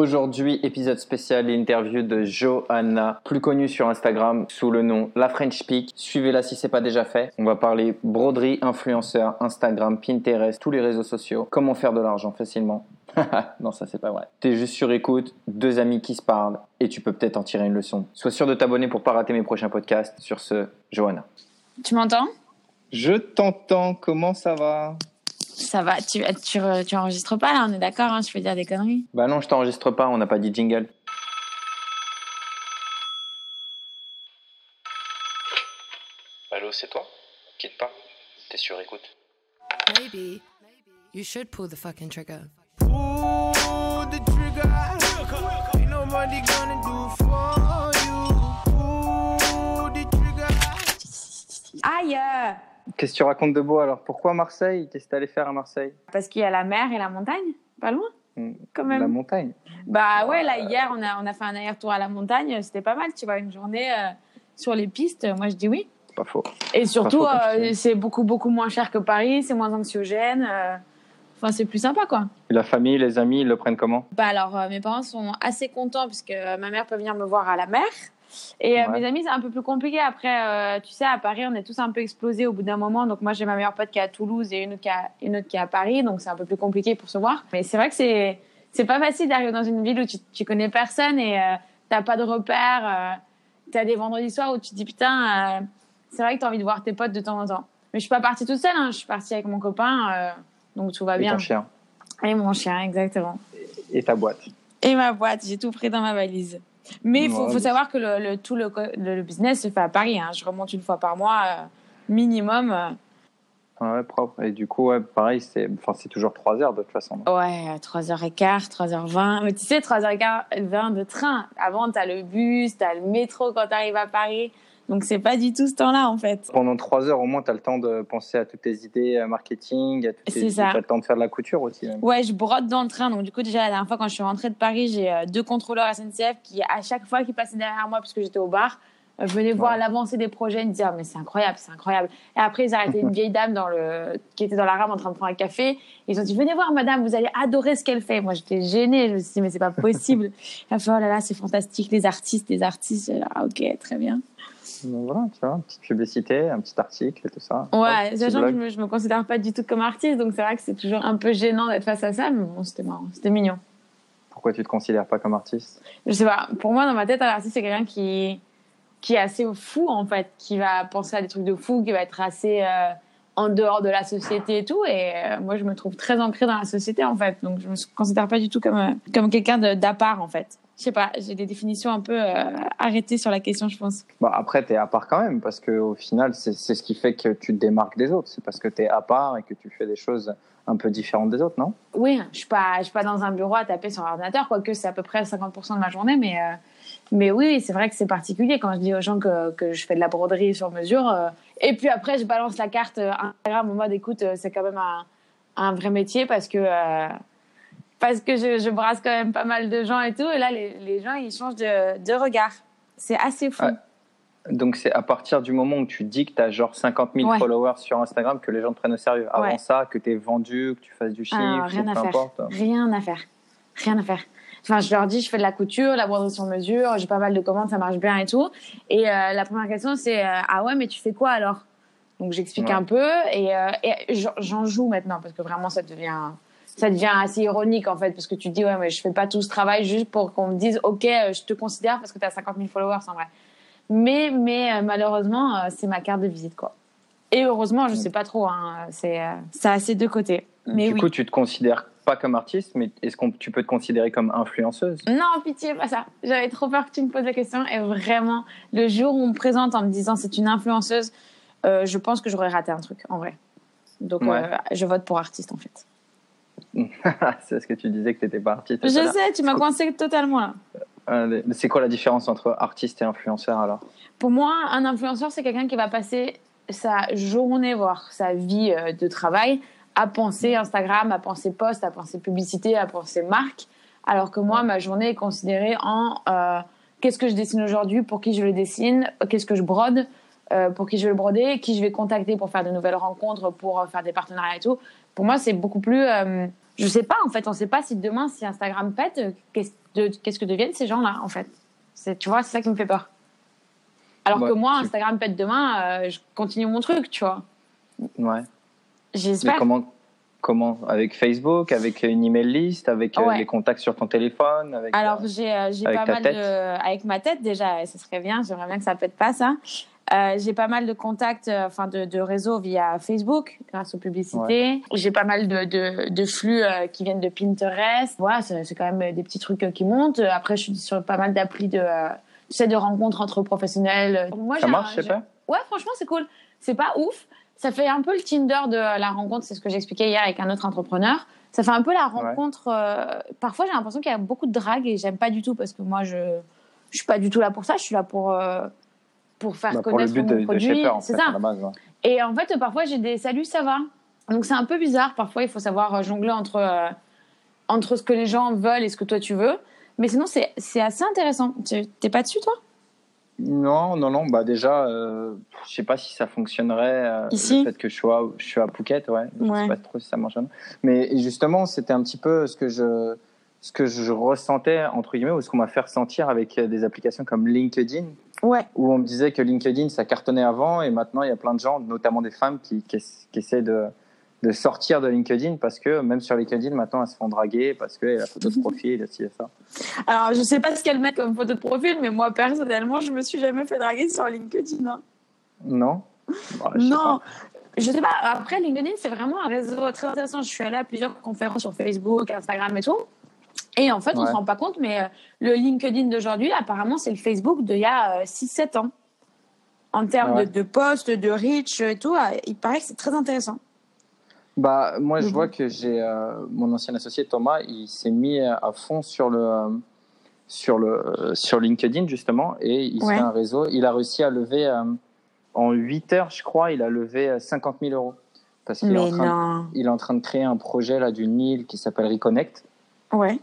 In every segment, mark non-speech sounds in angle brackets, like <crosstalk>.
Aujourd'hui, épisode spécial, interview de Johanna, plus connue sur Instagram sous le nom La French Peak. Suivez-la si c'est pas déjà fait. On va parler broderie, influenceur, Instagram, Pinterest, tous les réseaux sociaux. Comment faire de l'argent facilement? <laughs> non, ça c'est pas vrai. T'es juste sur écoute, deux amis qui se parlent et tu peux peut-être en tirer une leçon. Sois sûr de t'abonner pour pas rater mes prochains podcasts. Sur ce, Johanna. Tu m'entends? Je t'entends. Comment ça va? Ça va, tu, tu, tu enregistres pas là, on est d'accord, hein, je peux dire des conneries. Bah non, je t'enregistre pas, on n'a pas dit jingle. Allô, c'est toi? Quitte pas, t'es sur écoute. Maybe you should pull the fucking trigger. Pull the trigger. Ain't nobody gonna do for you. Pull the trigger. Aïe euh, Qu'est-ce que tu racontes de beau alors? Pourquoi Marseille? Qu'est-ce que t'allais faire à Marseille? Parce qu'il y a la mer et la montagne, pas loin. Hmm, Quand même. La montagne. Bah ouais, là hier on a, on a fait un aller-retour à la montagne, c'était pas mal, tu vois, une journée euh, sur les pistes, moi je dis oui. C'est pas faux. Et surtout, tu euh, c'est beaucoup beaucoup moins cher que Paris, c'est moins anxiogène, euh, enfin c'est plus sympa quoi. Et la famille, les amis, ils le prennent comment? Bah alors euh, mes parents sont assez contents parce que euh, ma mère peut venir me voir à la mer. Et euh, mes amis, c'est un peu plus compliqué. Après, euh, tu sais, à Paris, on est tous un peu explosés au bout d'un moment. Donc, moi, j'ai ma meilleure pote qui est à Toulouse et une autre qui est à, une autre qui est à Paris. Donc, c'est un peu plus compliqué pour se voir. Mais c'est vrai que c'est, c'est pas facile d'arriver dans une ville où tu, tu connais personne et euh, t'as pas de repères. T'as des vendredis soirs où tu te dis, putain, c'est vrai que t'as envie de voir tes potes de temps en temps. Mais je suis pas partie toute seule. Hein. Je suis partie avec mon copain. donc, tout va Et bien. ton chien Et mon chien, exactement. Et ta boîte Et ma boîte, j'ai tout pris dans ma valise. Mais il faut, faut savoir que le, le- tout le, le, business se fait à Paris. Hein. Je remonte une fois par mois, euh, minimum. euh, Ouais, propre. Et du coup, ouais, pareil, c'est enfin, toujours 3 heures de toute façon. ouais, 3h15, 3h20. Mais tu sais, 3h20 de train. Avant, t'as le bus, t'as le métro quand t'arrives à Paris. Donc, c'est pas du tout ce temps-là, en fait. Pendant 3 heures, au moins, tu as le temps de penser à toutes tes idées marketing, à toutes tes ça. T'as le temps de faire de la couture aussi. même. Ouais, je brode dans le train. Donc, du coup, déjà, la dernière fois, quand je suis rentrée de Paris, j'ai euh, deux contrôleurs SNCF qui, à chaque fois qu'ils passaient derrière moi, parce que j'étais au bar, venaient voir l'avancée des projets et me dire, mais c'est incroyable, c'est incroyable. Et après, ils arrêtaient une <laughs> vieille dame dans le, qui était dans la rame en train de prendre un café. Ils ont dit, venez voir, madame, vous allez adorer ce qu'elle fait. Moi, j'étais gênée. Je me suis dit, mais c'est pas possible. <laughs> Elle a fait, oh là là, c'est fantastique, les artistes, les artistes. Dit, Ah, ok, très bien. Donc voilà, tu vois, une petite publicité, un petit article et tout ça. Ouais, sachant que je me, je me considère pas du tout comme artiste, donc c'est vrai que c'est toujours un peu gênant d'être face à ça, mais bon, c'était marrant, c'était mignon. Pourquoi tu te considères pas comme artiste? Je sais pas, pour moi, dans ma tête, un artiste, c'est quelqu'un qui, qui est assez fou, en fait, qui va penser à des trucs de fou, qui va être assez euh, en dehors de la société et tout. Et euh, moi, je me trouve très ancrée dans la société, en fait. Donc, je me considère pas du tout comme, euh, comme quelqu'un d'à part, en fait. Je sais pas, j'ai des définitions un peu arrêtées sur la question, je pense. bah, Après, tu es à part quand même, parce qu'au final, c'est ce qui fait que tu te démarques des autres. C'est parce que tu es à part et que tu fais des choses un peu différentes des autres, non? Oui, je suis pas, je suis pas dans un bureau à taper sur l'ordinateur, quoique c'est à peu près 50% de ma journée, mais, euh, mais oui, c'est vrai que c'est particulier quand je dis aux gens que, que je fais de la broderie sur mesure. euh, et puis après, je balance la carte euh, Instagram en mode, écoute, euh, c'est quand même un, un vrai métier parce que, euh, parce que je, je brasse quand même pas mal de gens et tout. Et là, les, les gens, ils changent de, de regard. C'est assez fou. Ouais. Donc c'est à partir du moment où tu dis que tu as genre 50 000 Ouais. followers sur Instagram que les gens te prennent au sérieux. Avant Ouais. ça, que tu es vendu, que tu fasses du chiffre, Ah, rien à faire. Rien à faire. Rien à faire. Enfin, je leur dis, je fais de la couture, la broderie sur mesure, j'ai pas mal de commandes, ça marche bien et tout. Et euh, la première question, c'est euh, Ah ouais, mais tu fais quoi alors? Donc j'explique Ouais. un peu et, euh, et j'en- joue maintenant parce que vraiment ça devient, ça devient assez ironique en fait parce que tu te dis Ouais, mais je fais pas tout ce travail juste pour qu'on me dise Ok, je te considère parce que tu as 50 000 followers en vrai. Mais, mais malheureusement, c'est ma carte de visite quoi. Et heureusement, je sais pas trop, hein, c'est ça a ses deux côtés. Mais du oui. coup, tu te considères pas comme artiste, mais est-ce qu'on tu peux te considérer comme influenceuse? Non, pitié, pas ça. J'avais trop peur que tu me poses la question. Et vraiment, le jour où on me présente en me disant c'est une influenceuse, euh, je pense que j'aurais raté un truc, en vrai. Donc, Ouais. euh, je vote pour artiste, en fait. <laughs> C'est ce que tu disais que tu n'étais pas artiste. Je sais, tu m'as coincé totalement là. Euh, c'est quoi la différence entre artiste et influenceur alors? Pour moi, un influenceur, c'est quelqu'un qui va passer sa journée, voire sa vie de travail, à penser Instagram, à penser post, à penser publicité, à penser marque. Alors que moi, ma journée est considérée en euh, qu'est-ce que je dessine aujourd'hui, pour qui je le dessine, qu'est-ce que je brode, euh, pour qui je vais le broder, qui je vais contacter pour faire de nouvelles rencontres, pour euh, faire des partenariats et tout. Pour moi, c'est beaucoup plus. je sais pas en fait, on sait pas si demain, si Instagram pète, qu'est-ce de- que deviennent ces gens-là en fait. Tu vois, c'est ça qui me fait peur. Alors Ouais, que moi, Instagram pète demain, je continue mon truc, tu vois. Ouais. Mais J'espère. comment, comment Avec Facebook, avec une email list, avec euh, Ouais. les contacts sur ton téléphone avec, Alors euh, j'ai euh, pas mal tête? de avec ma tête déjà, ce serait bien. J'aimerais bien que ça pète pas ça. Euh, j'ai pas mal de contacts, enfin de, de réseaux via Facebook grâce aux publicités. J'ai pas mal de, de, de flux qui viennent de Pinterest. Voilà, c'est c'est quand même des petits trucs qui montent. Après, je suis sur pas mal d'applis de tu sais de rencontres entre professionnels. Moi, ça marche, je sais pas? Ouais, franchement, c'est cool. C'est pas ouf. Ça fait un peu le Tinder de la rencontre, c'est ce que j'expliquais hier avec un autre entrepreneur. Ça fait un peu la rencontre. euh, parfois, j'ai l'impression qu'il y a beaucoup de drague et j'aime pas du tout parce que moi, je je suis pas du tout là pour ça. Je suis là pour euh, pour faire Bah, pour le connaître but mon de, produit. C'est ça. à la base. ouais. Et en fait, parfois, j'ai des saluts, ça va. Donc, c'est un peu bizarre. Parfois, il faut savoir euh, jongler entre, euh, entre ce que les gens veulent et ce que toi, tu veux. Mais sinon, c'est assez intéressant. T'es pas dessus, toi? Non, non, non. Bah déjà, euh, je sais pas si ça fonctionnerait. euh, Ici Le fait que je sois, je suis à Phuket, ouais. Je Ouais. sais pas trop si ça marche. Mais justement, c'était un petit peu ce que je, ce que je ressentais entre guillemets, ou ce qu'on m'a fait ressentir avec euh, des applications comme LinkedIn, Ouais. où on me disait que LinkedIn ça cartonnait avant, et maintenant il y a plein de gens, notamment des femmes, qui, qui, qui essaient de de sortir de LinkedIn parce que même sur LinkedIn maintenant elles se font draguer parce que la photo de profil, ci et ça. Alors, je sais pas ce qu'elles mettent comme photo de profil, mais moi, personnellement, je me suis jamais fait draguer sur LinkedIn. hein. Non? Bah, je non. Je sais pas. Après, LinkedIn, c'est vraiment un réseau très intéressant. Je suis allée à plusieurs conférences sur Facebook, Instagram et tout. Et en fait, on Ouais. se rend pas compte, mais euh, le LinkedIn d'aujourd'hui, apparemment, c'est le Facebook d'il y a 6-7 ans. En termes Ouais. de, de posts, de reach et tout, euh, il paraît que c'est très intéressant. Bah, moi, je Mhm. vois que j'ai euh, mon ancien associé Thomas, il s'est mis à fond sur le euh, sur le euh, sur LinkedIn justement et il Ouais. fait un réseau. Il a réussi à lever euh, en 8 heures, je crois, il a levé euh, 50 000 euros parce qu'il est en train il est en train de créer un projet là d'une île qui s'appelle Reconnect. Ouais.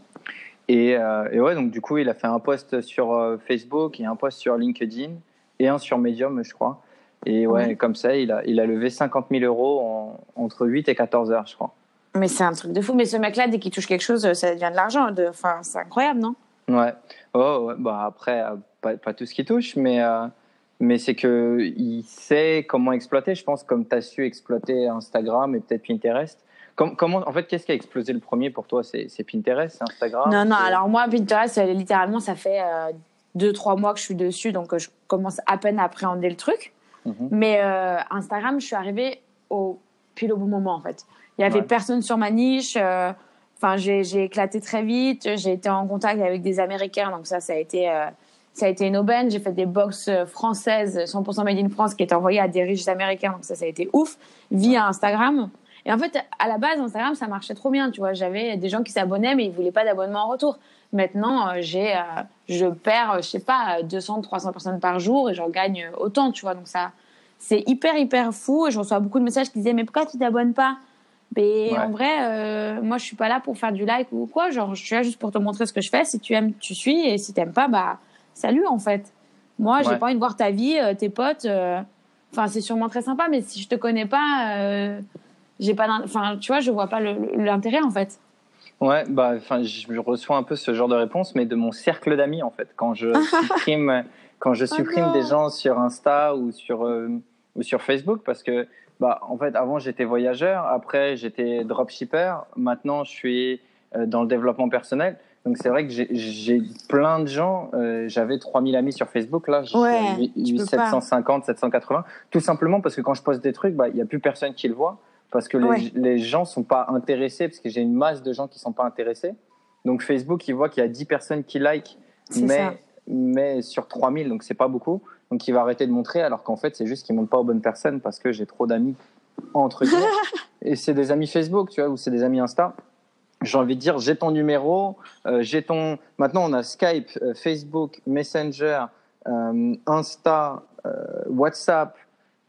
Et, euh, et ouais, donc du coup, il a fait un post sur euh, Facebook et un post sur LinkedIn et un sur Medium, je crois. Et ouais, comme ça, il a, il a levé 50 000 euros en- entre 8 et 14 heures, je crois. Mais c'est un truc de fou. Mais ce mec-là, dès qu'il touche quelque chose, ça devient de l'argent. De... Enfin, c'est incroyable, non? Ouais. Oh, ouais. Bah, après, euh, pas, pas tout ce qui touche, mais, euh, mais c'est que il sait comment exploiter, je pense, comme tu as su exploiter Instagram et peut-être Pinterest. Com- comment, en fait, qu'est-ce qui a explosé le premier pour toi? C'est Pinterest, c'est Instagram? Non, non, alors moi, Pinterest, euh, littéralement, ça fait euh, deux, trois mois que je suis dessus, donc je commence à peine à appréhender le truc. Mhm. Mais euh, Instagram, je suis arrivée au pile au bon moment, en fait. Il y avait Ouais. personne sur ma niche. euh, Enfin, j'ai j'ai éclaté très vite. J'ai été en contact avec des Américains, donc ça, ça a été, euh, ça a été une aubaine. J'ai fait des box euh, françaises, 100% made in France, qui étaient envoyées à des riches Américains, donc ça, ça a été ouf, via Instagram. Et en fait, à la base, Instagram, ça marchait trop bien, tu vois. J'avais des gens qui s'abonnaient, mais ils voulaient pas d'abonnement en retour. Maintenant, euh, j'ai, euh, je perds, euh, je sais pas, 200, 300 personnes par jour et j'en gagne autant, tu vois. Donc ça, c'est hyper, hyper fou. Et je reçois beaucoup de messages qui disaient, mais pourquoi tu t'abonnes pas? Mais Ouais. en vrai, euh, moi, je suis pas là pour faire du like ou quoi. Genre, je suis là juste pour te montrer ce que je fais. Si tu aimes, tu suis. Et si t'aimes pas, bah, salut, en fait. Moi, j'ai Ouais. pas envie de voir ta vie, euh, tes potes. euh, Enfin, c'est sûrement très sympa, mais si je te connais pas, j'ai pas, enfin, tu vois, je vois pas l'intérêt, en fait. Ouais, bah, enfin, je reçois un peu ce genre de réponse, mais de mon cercle d'amis en fait. Quand je <laughs> supprime, quand je supprime non. des gens sur Insta ou sur euh, ou sur Facebook, parce que bah, en fait, avant j'étais voyageur, après j'étais dropshipper, maintenant je suis euh, dans le développement personnel. Donc c'est vrai que j'ai- plein de gens. euh, J'avais 3000 amis sur Facebook, là j'ai Ouais, eu- tu eu peux pas. 750, 780, tout simplement parce que quand je poste des trucs, bah, il y a plus personne qui le voit parce que les, Ouais. les gens sont pas intéressés, parce que j'ai une masse de gens qui sont pas intéressés. Donc Facebook, il voit qu'il y a 10 personnes qui like, ça. mais, mais sur 3000, donc c'est pas beaucoup. Donc il va arrêter de montrer, alors qu'en fait, c'est juste qu'il montre pas aux bonnes personnes parce que j'ai trop d'amis, entre guillemets. <laughs> Et c'est des amis Facebook, tu vois, ou c'est des amis Insta. J'ai envie de dire, j'ai ton numéro, euh, j'ai ton. Maintenant, on a Skype, euh, Facebook, Messenger, euh, Insta, WhatsApp,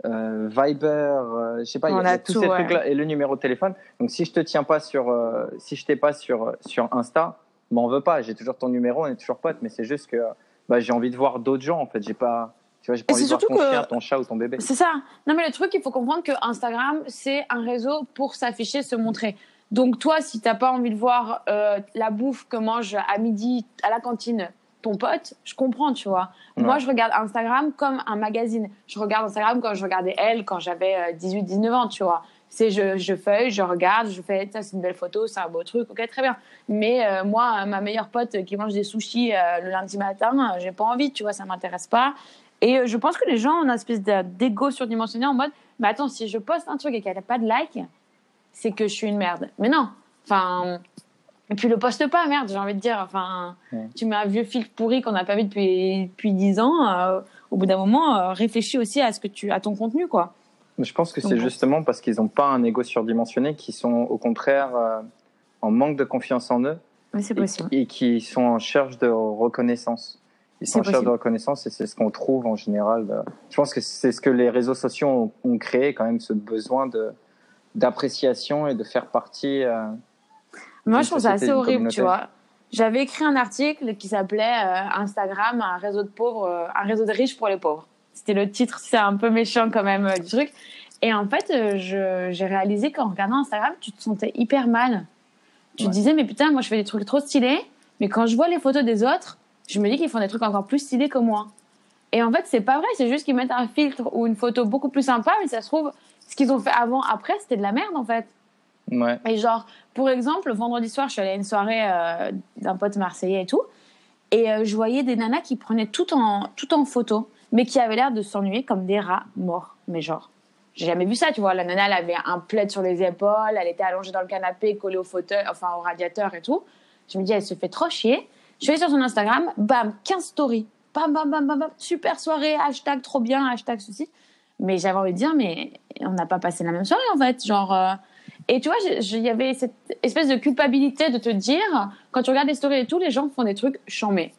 euh, Viber, euh, je sais pas, il y a, a a tous ces ouais. trucs-là et le numéro de téléphone. Donc, si je te tiens pas sur, euh, si je t'ai pas sur sur Insta, m'en veux pas. J'ai toujours ton numéro, on est toujours potes, mais c'est juste que bah, j'ai envie de voir d'autres gens. En fait, j'ai pas, tu vois, j'ai pas envie de voir ton que- chien, ton chat ou ton bébé. C'est ça. Non, mais le truc, il faut comprendre que Instagram, c'est un réseau pour s'afficher, se montrer. Donc toi, si t'as pas envie de voir euh, la bouffe que mange à midi à la cantine ton pote, je comprends, tu vois. Moi, je regarde Instagram comme un magazine. Je regarde Instagram comme je regardais elle quand j'avais 18-19 ans, tu vois. C'est je, je feuille, je regarde, je fais ça, c'est une belle photo, c'est un beau truc, ok, très bien. Mais euh, moi, ma meilleure pote qui mange des sushis euh, le lundi matin, euh, j'ai pas envie, tu vois, ça m'intéresse pas. Et euh, je pense que les gens ont une espèce de- d'ego surdimensionné en mode, mais attends, si je poste un truc et qu'elle a pas de like, c'est que je suis une merde. Mais non, enfin. Et puis le poste pas, merde, j'ai envie de dire. Enfin, Ouais. tu mets un vieux fil pourri qu'on n'a pas vu depuis depuis dix ans. euh, au bout d'un moment, euh, réfléchis aussi à ce que tu, à ton contenu, quoi. Je pense que c'est justement parce qu'ils n'ont pas un ego surdimensionné, qu'ils sont au contraire euh, en manque de confiance en eux Mais c'est et, possible. et qui sont en recherche de reconnaissance. Ils sont en C'est recherche de reconnaissance et c'est ce qu'on trouve en général. euh, Je pense que c'est ce que les réseaux sociaux ont, ont créé quand même, ce besoin de d'appréciation et de faire partie. Moi, je trouve ça assez horrible, tu vois. J'avais écrit un article qui s'appelait euh, Instagram, un réseau de pauvres, euh, un réseau de riches pour les pauvres. C'était le titre, c'est un peu méchant quand même euh, du truc. Et en fait, j'ai réalisé qu'en regardant Instagram, tu te sentais hyper mal. Tu te disais, mais putain, moi je fais des trucs trop stylés, mais quand je vois les photos des autres, je me dis qu'ils font des trucs encore plus stylés que moi. Et en fait, c'est pas vrai, c'est juste qu'ils mettent un filtre ou une photo beaucoup plus sympa, mais ça se trouve, ce qu'ils ont fait avant, après, c'était de la merde en fait. Et genre, pour exemple, vendredi soir, je suis allée à une soirée euh, d'un pote marseillais et tout. Et euh, je voyais des nanas qui prenaient tout en, tout en photo, mais qui avaient l'air de s'ennuyer comme des rats morts. Mais genre, j'ai jamais vu ça, tu vois. La nana, elle avait un plaid sur les épaules, elle était allongée dans le canapé, collée au fauteuil, enfin au radiateur et tout. Je me dis, elle se fait trop chier. Je vais sur son Instagram, bam, 15 stories. Bam, bam, bam, bam, bam, super soirée, hashtag trop bien, hashtag ceci. Mais j'avais envie de dire, mais on n'a pas passé la même soirée en fait. Genre, euh, et tu vois, il y avait cette espèce de culpabilité de te dire, quand tu regardes les stories et tout, les gens font des trucs chambés.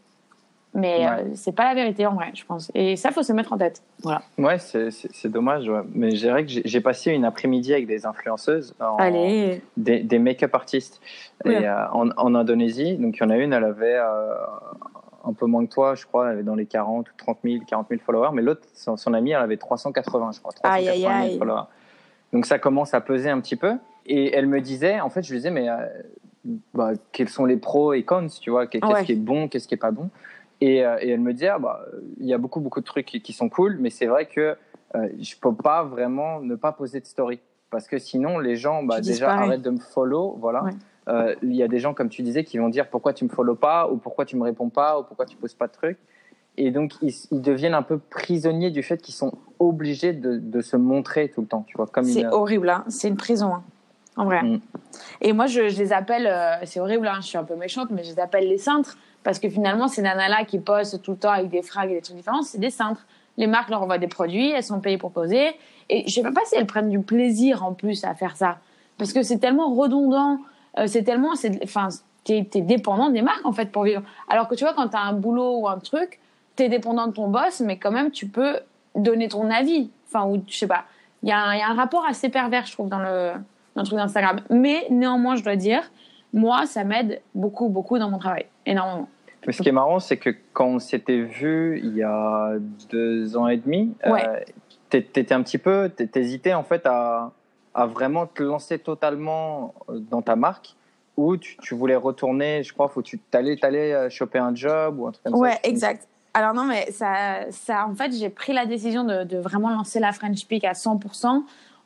Mais Ouais. euh, c'est pas la vérité en vrai, je pense. Et ça, faut se mettre en tête. Voilà. Ouais, c'est dommage. ouais. Mais je dirais que j'ai passé une après-midi avec des influenceuses, en- Allez. des, des make-up artistes et, euh, en, en Indonésie. Donc il y en a une, elle avait euh, un peu moins que toi, je crois, elle avait dans les 40 ou 30 000, 40 000 followers. Mais l'autre, son, son amie, elle avait 380, je crois. 380 Aïe, aïe, 000 aïe. followers. Donc ça commence à peser un petit peu. Et elle me disait, en fait, je lui disais, mais euh, bah, quels sont les pros et cons, tu vois Qu'est-ce Ouais. qui est bon, qu'est-ce qui est pas bon et, euh, et elle me disait, ah, bah, il y a beaucoup, beaucoup de trucs qui, qui sont cool, mais c'est vrai que euh, je peux pas vraiment ne pas poser de story. Parce que sinon, les gens, bah, déjà, disparais. arrêtent de me follow, voilà. Ouais. Euh, Il y a des gens, comme tu disais, qui vont dire pourquoi tu me follow pas, ou pourquoi tu me réponds pas, ou pourquoi tu poses pas de trucs. Et donc, ils, ils deviennent un peu prisonniers du fait qu'ils sont obligés de, de se montrer tout le temps, tu vois, comme C'est une... horrible, hein. c'est une prison, hein. En vrai. Mm. Et moi, je, je les appelle, euh, c'est horrible, hein, je suis un peu méchante, mais je les appelle les cintres. Parce que finalement, ces nanas-là qui posent tout le temps avec des frags et des trucs différents, c'est des cintres. Les marques leur envoient des produits, elles sont payées pour poser. Et je sais même pas si elles prennent du plaisir en plus à faire ça. Parce que c'est tellement redondant, euh, c'est tellement. Enfin, t'es es dépendant des marques en fait pour vivre. Alors que tu vois, quand t'as un boulot ou un truc, t'es dépendant de ton boss, mais quand même, tu peux donner ton avis. Enfin, ou je sais pas. Y, il y a un rapport assez pervers, je trouve, dans le, le truc d'Instagram. Mais néanmoins, je dois dire, moi, ça m'aide beaucoup, beaucoup dans mon travail. Énormément. Mais ce qui est marrant, c'est que quand on s'était vu il y a deux ans et demi, Ouais. euh, t'é- t'étais un petit peu, t'hésitais en fait à, à vraiment te lancer totalement euh, dans ta marque, ou tu, tu voulais retourner, je crois, faut tu t'allais t'allais euh, choper un job ou un truc comme ça. Ouais, exact. Alors non, mais ça, ça en fait, j'ai pris la décision de, de vraiment lancer la French Peak à 100%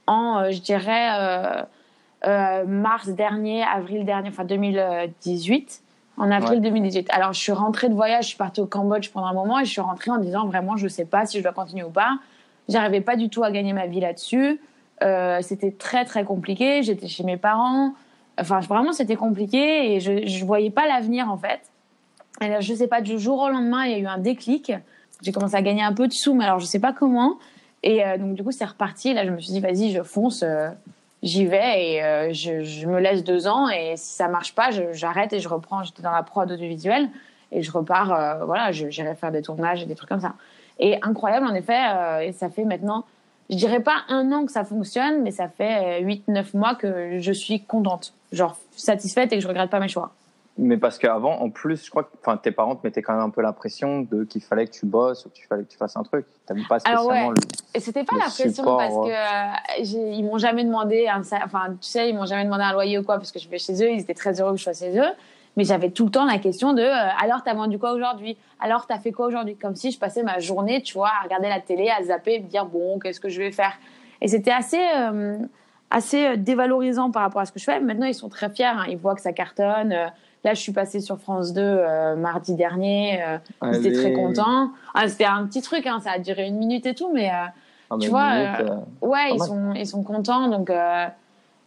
en, euh, je dirais, euh, euh, mars dernier, avril dernier, enfin 2018. En avril Ouais. 2018. Alors, je suis rentrée de voyage, je suis partie au Cambodge pendant un moment et je suis rentrée en disant vraiment, je sais pas si je dois continuer ou pas. J'arrivais pas du tout à gagner ma vie là-dessus. Euh, c'était très, très compliqué. J'étais chez mes parents. Enfin, vraiment, c'était compliqué et je, je voyais pas l'avenir en fait. Et là, je sais pas, du jour au lendemain, il y a eu un déclic. J'ai commencé à gagner un peu de sous, mais alors je sais pas comment. Et euh, donc, du coup, c'est reparti. Là, je me suis dit, vas-y, je fonce, euh, j'y vais et euh, je, je me laisse deux ans. Et si ça marche pas, j'arrête et je reprends. J'étais dans la prod audiovisuelle et je repars. euh, voilà, j'irai faire des tournages et des trucs comme ça. Et incroyable, en effet. euh, et ça fait maintenant, je dirais pas un an que ça fonctionne, mais ça fait 8-9 mois que je suis contente. Genre, satisfaite et que je regrette pas mes choix. Mais parce qu'avant, en plus, je crois que enfin, tes parents te mettaient quand même un peu la pression de qu'il fallait que tu bosses ou qu'il fallait que tu fasses un truc. Tu pas Alors, spécialement ouais. le- Et c'était pas le la pression support, parce ouais. que euh, ils m'ont jamais demandé un enfin tu sais ils m'ont jamais demandé un loyer ou quoi parce que je vais chez eux ils étaient très heureux que je sois chez eux mais j'avais tout le temps la question de euh, alors t'as vendu quoi aujourd'hui? Alors t'as fait quoi aujourd'hui? Comme si je passais ma journée tu vois à regarder la télé à zapper et me dire bon qu'est-ce que je vais faire? Et c'était assez euh, assez euh, dévalorisant par rapport à ce que je fais maintenant ils sont très fiers hein. ils voient que ça cartonne Euh, là je suis passée sur France 2 euh, mardi dernier euh, ils étaient très Allez. contents ah, c'était un petit truc hein, ça a duré une minute et tout mais euh, Ah, tu vois, euh, Ouais, ils mal. sont, ils sont contents. Donc,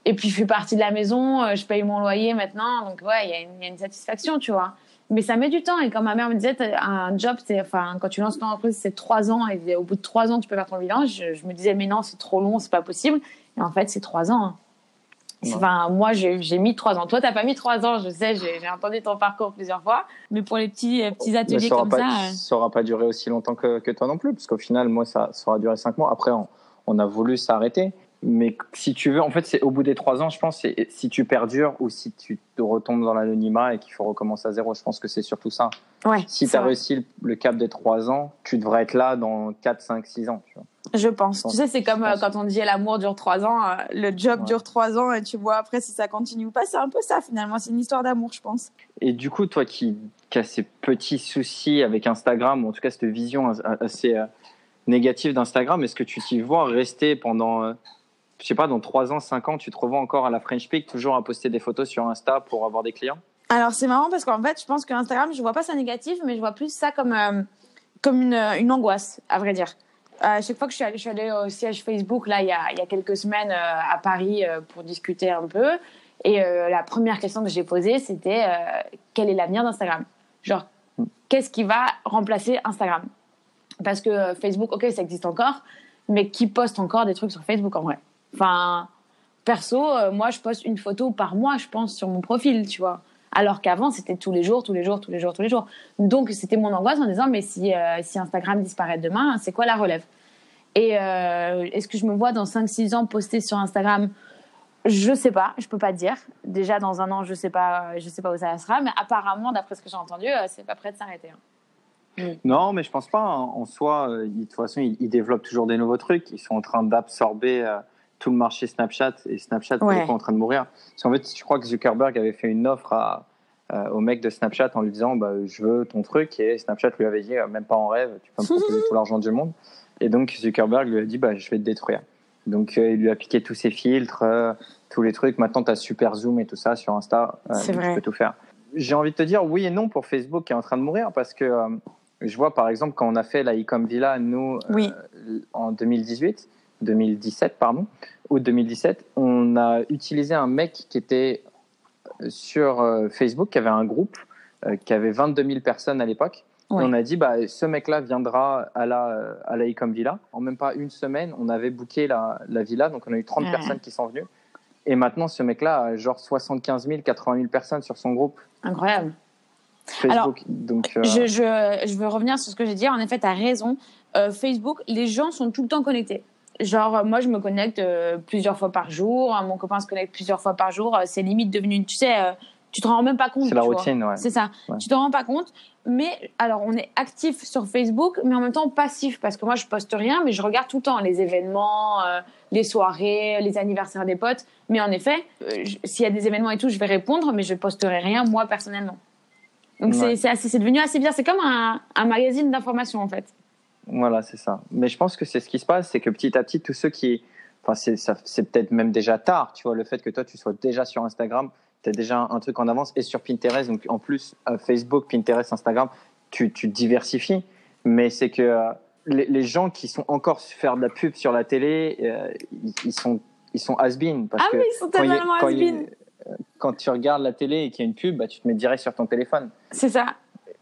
et puis, je fais partie de la maison, je paye mon loyer maintenant. Donc, ouais, il y, a une- il y a une satisfaction, tu vois. Mais ça met du temps. Et comme ma mère me disait, un job, enfin, quand tu lances ton entreprise, c'est trois ans. Et au bout de trois ans, tu peux faire ton bilan. Je, je me disais, mais non, c'est trop long, c'est pas possible. Et en fait, c'est trois ans. hein. Enfin, moi, j'ai mis trois ans. Toi, t'as pas mis trois ans, je sais, j'ai entendu ton parcours plusieurs fois. Mais pour les petits, euh, petits ateliers ça comme pas, ça. euh, ça aura pas duré aussi longtemps que, que toi non plus, parce qu'au final, moi, ça, ça aura duré cinq mois. Après, on, on a voulu s'arrêter. Mais si tu veux, en fait, c'est au bout des trois ans, je pense, c'est si tu perdures ou si tu te retombes dans l'anonymat et qu'il faut recommencer à zéro. Je pense que c'est surtout ça. ouais, Si tu as vrai. réussi le, le cap des trois ans, tu devrais être là dans 4, 5, 6 ans. Tu vois. Je pense. Tu sais, c'est comme euh, quand on dit l'amour dure trois ans, euh, le job Ouais. dure trois ans et tu vois après si ça continue ou pas. C'est un peu ça finalement. C'est une histoire d'amour, je pense. Et du coup, toi qui, qui as ces petits soucis avec Instagram, ou en tout cas cette vision as- assez euh, négative d'Instagram, est-ce que tu t'y vois rester pendant, je sais pas, dans 3 ans, 5 ans, tu te revois encore à la French Peak, toujours à poster des photos sur Insta pour avoir des clients? Alors c'est marrant parce qu'en fait, je pense que Instagram, je vois pas ça négatif, mais je vois plus ça comme euh, comme une, une angoisse, à vrai dire. À chaque fois que je suis allée, je suis allée au siège Facebook là il y a, il y a quelques semaines euh, à Paris euh, pour discuter un peu, et euh, la première question que j'ai posée c'était euh, quel est l'avenir d'Instagram? Genre qu'est-ce qui va remplacer Instagram? Parce que euh, Facebook, ok, ça existe encore, mais qui poste encore des trucs sur Facebook en vrai? Enfin, perso, euh, moi, je poste une photo par mois, je pense, sur mon profil, tu vois. Alors qu'avant, c'était tous les jours, tous les jours, tous les jours, tous les jours. Donc, c'était mon angoisse en disant, mais si, euh, si Instagram disparaît demain, c'est quoi la relève? Et euh, est-ce que je me vois dans 5-6 ans poster sur Instagram? Je sais pas, je peux pas dire. Déjà, dans un an, je sais pas, je sais pas où ça sera, mais apparemment, d'après ce que j'ai entendu, c'est pas prêt de s'arrêter. hein. Non, mais je pense pas. hein. En soi, de toute façon, ils, développent toujours des nouveaux trucs. Ils sont en train d'absorber tout le marché Snapchat et Snapchat Ouais. est pas en train de mourir. Parce qu'en fait, je crois que Zuckerberg avait fait une offre à, euh, au mec de Snapchat en lui disant bah, Je veux ton truc. Et Snapchat lui avait dit euh, Même pas en rêve, tu peux me proposer tout l'argent du monde. Et donc, Zuckerberg lui a dit bah, Je vais te détruire. Donc, euh, il lui a piqué tous ses filtres, euh, tous les trucs. Maintenant, tu as super zoom et tout ça sur Insta. C'est vrai. Tu peux tout faire. J'ai envie de te dire oui et non pour Facebook qui est en train de mourir parce que. je vois par exemple quand on a fait la Ecom Villa, nous, Oui. en 2018, 2017, pardon, août 2017, on a utilisé un mec qui était sur euh, Facebook, qui avait un groupe, euh, qui avait 22 000 personnes à l'époque. Ouais. Et on a dit, bah, ce mec-là viendra à la, euh, à la Ecom Villa. En même pas une semaine, on avait booké la, la villa, donc on a eu 30 Ouais. personnes qui sont venues. Et maintenant, ce mec-là a genre 75 000, 80 000 personnes sur son groupe Incroyable. Facebook. donc, euh, Je, je, je veux revenir sur ce que j'ai dit. En effet, tu as raison. Euh, Facebook, les gens sont tout le temps connectés. Genre, euh, moi, je me connecte euh, plusieurs fois par jour. Mon copain se connecte plusieurs fois par jour. Euh, C'est limite devenu, tu sais, euh, tu te rends même pas compte. c'est la vois. routine, ouais. C'est ça. Ouais. Tu te rends pas compte. Mais alors, on est actif sur Facebook, mais en même temps passif parce que moi, je poste rien, mais je regarde tout le temps les événements, euh, les soirées, les anniversaires des potes. Mais en effet, s'il y a des événements et tout, je vais répondre, mais je posterai rien moi personnellement. Donc c'est- Ouais. c'est devenu assez bien. C'est comme un, un magazine d'information en fait. Voilà, c'est ça. Mais je pense que c'est ce qui se passe, c'est que petit à petit, tous ceux qui. Enfin, c'est peut-être même déjà tard, tu vois, le fait que toi, tu sois déjà sur Instagram, tu as déjà un truc en avance, et sur Pinterest, donc en plus, euh, Facebook, Pinterest, Instagram, tu, tu diversifies. Mais c'est que euh, les, les gens qui sont encore faire de la pub sur la télé, euh, ils, ils sont, ils sont has-been. Parce Ah que mais ils sont tellement has-been. quand tu regardes la télé et qu'il y a une pub, bah, tu te mets direct sur ton téléphone. C'est ça.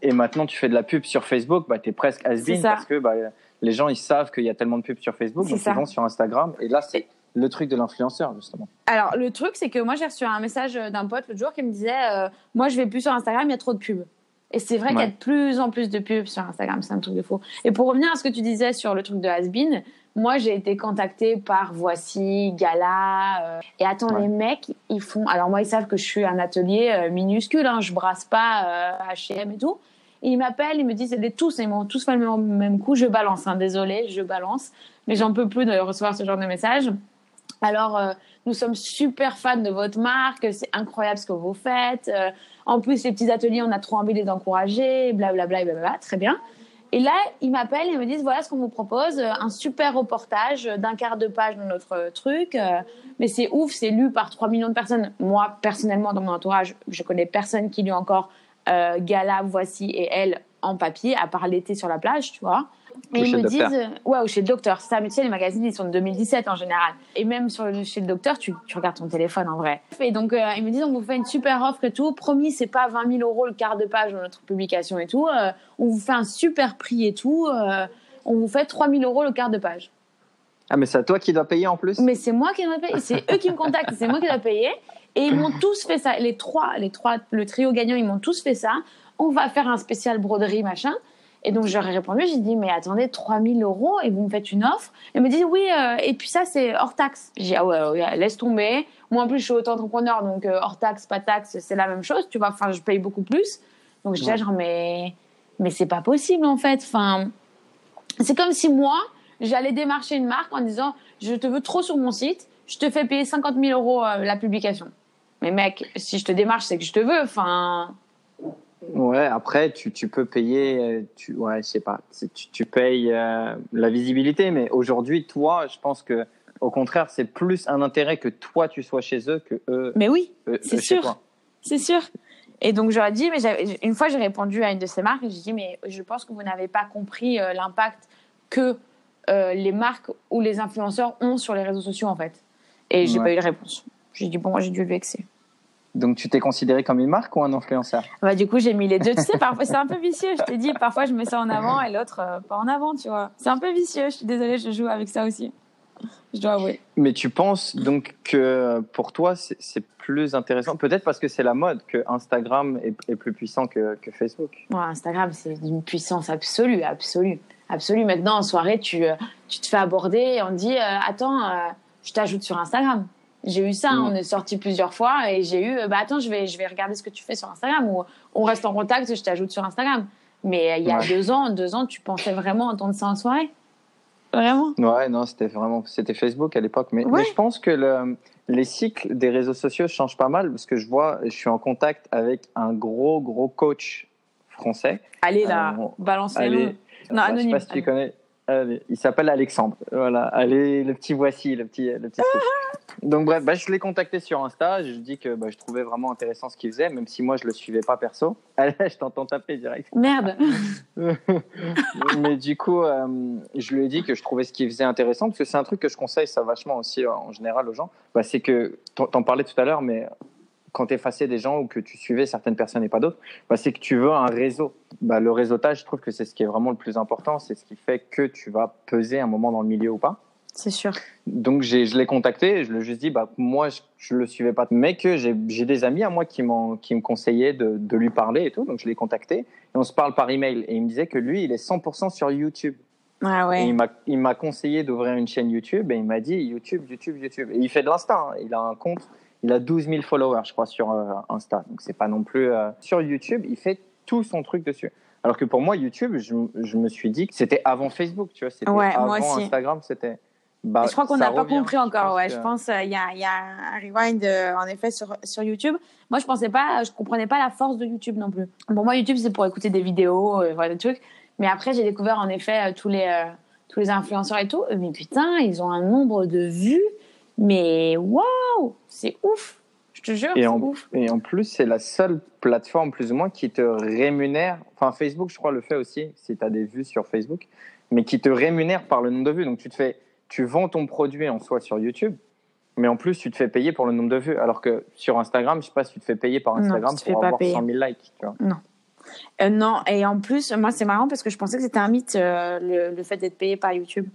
Et maintenant, tu fais de la pub sur Facebook, bah, tu es presque ça. parce que bah, les gens ils savent qu'il y a tellement de pubs sur Facebook, donc ça. ils vont sur Instagram. Et là, c'est le truc de l'influenceur, justement. Alors le truc c'est que moi j'ai reçu un message d'un pote l'autre jour qui me disait euh, moi je vais plus sur Instagram, il y a trop de pubs. Et c'est vrai Ouais. qu'il y a de plus en plus de pubs sur Instagram, c'est un truc de faux. Et pour revenir à ce que tu disais sur le truc de Hasbin, moi j'ai été contactée par Voici, Gala. euh, et attends, Ouais. les mecs, ils font. Alors moi, ils savent que je suis un atelier euh, minuscule, hein, je brasse pas euh, HM et tout. Et ils m'appellent, ils me disent, les tous, ils m'ont tous fait le même, coup. Je balance, hein, désolé, je balance. Mais j'en peux plus de recevoir ce genre de messages. Alors, euh, nous sommes super fans de votre marque, c'est incroyable ce que vous faites. Euh, en plus, les petits ateliers, on a trop envie de les encourager, blablabla, et blablabla, très bien. Et là, ils m'appellent et me disent voilà ce qu'on vous propose, un super reportage d'un quart de page dans notre truc. euh, mais c'est ouf, c'est lu par 3 millions de personnes. Moi, personnellement, dans mon entourage, je connais personne qui lit encore euh, Gala, Voici et Elle en papier, à part l'été sur la plage, tu vois. Et Ou ils me disent, euh, ouais, ou chez le docteur, c'est ça. Mais tu sais, les magazines, ils sont de 2017 en général. Et même sur le- chez le docteur, tu, tu regardes ton téléphone en vrai. Et donc, euh, ils me disent, on vous fait une super offre et tout. Promis, c'est pas 20 000 euros le quart de page dans notre publication et tout. Euh, on vous fait un super prix et tout. Euh, on vous fait 3 000 euros le quart de page. Ah, mais c'est à toi qui dois payer en plus Mais c'est moi qui dois payer. C'est eux qui me contactent. C'est moi qui dois payer. Et ils m'ont tous fait ça. Les trois, les trois, le trio gagnant, ils m'ont tous fait ça. On va faire un spécial broderie, machin. Et donc, j'aurais répondu, j'ai dit, mais attendez, 3000 euros et vous me faites une offre. Et me dit, oui, euh, et puis ça, c'est hors taxe. J'ai dit, ah ouais, ouais, laisse tomber. Moi, en plus, je suis auto-entrepreneur, donc euh, hors taxe, pas taxe, c'est la même chose, tu vois. Enfin, je paye beaucoup plus. Donc, je disais, Ouais. genre, mais, mais c'est pas possible, en fait. Enfin, c'est comme si moi, j'allais démarcher une marque en disant, je te veux trop sur mon site, je te fais payer 50 000 euros euh, la publication. Mais mec, si je te démarche, c'est que je te veux. Enfin, Ouais, après, tu, tu peux payer, euh, tu, ouais, je sais pas, c'est- tu, tu payes euh, la visibilité, mais aujourd'hui, toi, je pense que, au contraire, c'est plus un intérêt que toi, tu sois chez eux que eux, mais oui. eux- c'est eux chez sûr. C'est sûr. Et donc j'aurais dit, mais une fois j'ai répondu à une de ces marques, et j'ai dit, mais je pense que vous n'avez pas compris euh, l'impact que euh, les marques ou les influenceurs ont sur les réseaux sociaux en fait. Et j'ai Ouais. pas eu de réponse. J'ai dit, bon, moi j'ai dû le vexer. Donc, tu t'es considéré comme une marque ou un influenceur? Bah, du coup, j'ai mis les deux. Tu sais, parfois, c'est un peu vicieux. Je t'ai dit, parfois, je mets ça en avant et l'autre, euh, pas en avant, tu vois. C'est un peu vicieux. Je suis désolée, je joue avec ça aussi. Je dois avouer. Mais tu penses donc que pour toi, c'est plus intéressant, peut-être parce que c'est la mode, que Instagram est, est plus puissant que, que Facebook? Ouais, Instagram, c'est d'une puissance absolue, absolue, absolue. Maintenant, en soirée, tu, euh, tu te fais aborder et on te dit, euh, attends, euh, je t'ajoute sur Instagram. J'ai eu ça, hein, Mm. on est sorti plusieurs fois et j'ai eu, euh, bah attends, je vais, je vais regarder ce que tu fais sur Instagram ou on reste en contact, je t'ajoute sur Instagram. Mais euh, il y a Ouais. deux ans, deux ans, tu pensais vraiment entendre ça en soirée? Vraiment? Ouais, non, c'était vraiment, c'était Facebook à l'époque. Mais, Ouais. mais je pense que le- les cycles des réseaux sociaux changent pas mal parce que je vois, je suis en contact avec un gros, gros coach français. Allez là, Euh, balance les Allez, noms. Non, je sais anonyme. pas si tu connais. Allez, il s'appelle Alexandre. Voilà, allez, le petit voici, le petit, le petit. Donc bref, bah, je l'ai contacté sur Insta. Je lui dis que bah, je trouvais vraiment intéressant ce qu'il faisait, même si moi je le suivais pas perso. <laughs> Allez, je t'entends taper direct. Merde. <laughs> Mais du coup, euh, je lui ai dit que je trouvais ce qu'il faisait intéressant, parce que c'est un truc que je conseille ça vachement aussi euh, en général aux gens. Bah, c'est que, t'en parlais tout à l'heure, mais quand tu effaçais des gens ou que tu suivais certaines personnes et pas d'autres, bah, c'est que tu veux un réseau. Bah, le réseautage, je trouve que c'est ce qui est vraiment le plus important, c'est ce qui fait que tu vas peser un moment dans le milieu ou pas. C'est sûr. Donc je l'ai contacté et je lui ai juste dit, bah, moi je, je le suivais pas, mais que j'ai des amis à moi qui, qui me conseillaient de, de lui parler et tout. Donc je l'ai contacté et on se parle par email. Et il me disait que lui, il est 100% sur YouTube. Ah ouais. il m'a- il m'a conseillé d'ouvrir une chaîne YouTube et il m'a dit YouTube, YouTube, YouTube. Et il fait de l'Insta. hein. Il a un compte, il a 12 000 followers, je crois, sur euh, Insta. Donc c'est pas non plus. euh, Sur YouTube, il fait tout son truc dessus. Alors que pour moi, YouTube, je, je me suis dit que c'était avant Facebook, tu vois. C'était Ouais, avant moi aussi. Instagram, c'était. Bah, je crois qu'on n'a pas compris encore. ouais, je pense qu'il y, a, il y a un rewind euh, en effet sur, sur YouTube. Moi, je pensais pas, je comprenais pas la force de YouTube non plus. Pour moi, YouTube, c'est pour écouter des vidéos, euh, voir des trucs. Mais après, j'ai découvert en effet euh, tous les, euh, tous les influenceurs et tout. Mais putain, ils ont un nombre de vues. Mais waouh, c'est ouf. Je te jure, Et c'est en, ouf. et en plus, c'est la seule plateforme, plus ou moins, qui te rémunère. Enfin, Facebook, je crois, le fait aussi, si tu as des vues sur Facebook, mais qui te rémunère par le nombre de vues. Donc, tu te fais, tu vends ton produit en soi sur YouTube, mais en plus, tu te fais payer pour le nombre de vues. Alors que sur Instagram, je sais pas si tu te fais payer par Non, Instagram tu te fais pour avoir payer. 100 000 likes. Tu vois. Euh, non, et en plus, moi, c'est marrant parce que je pensais que c'était un mythe, euh, le, le fait d'être payé par YouTube.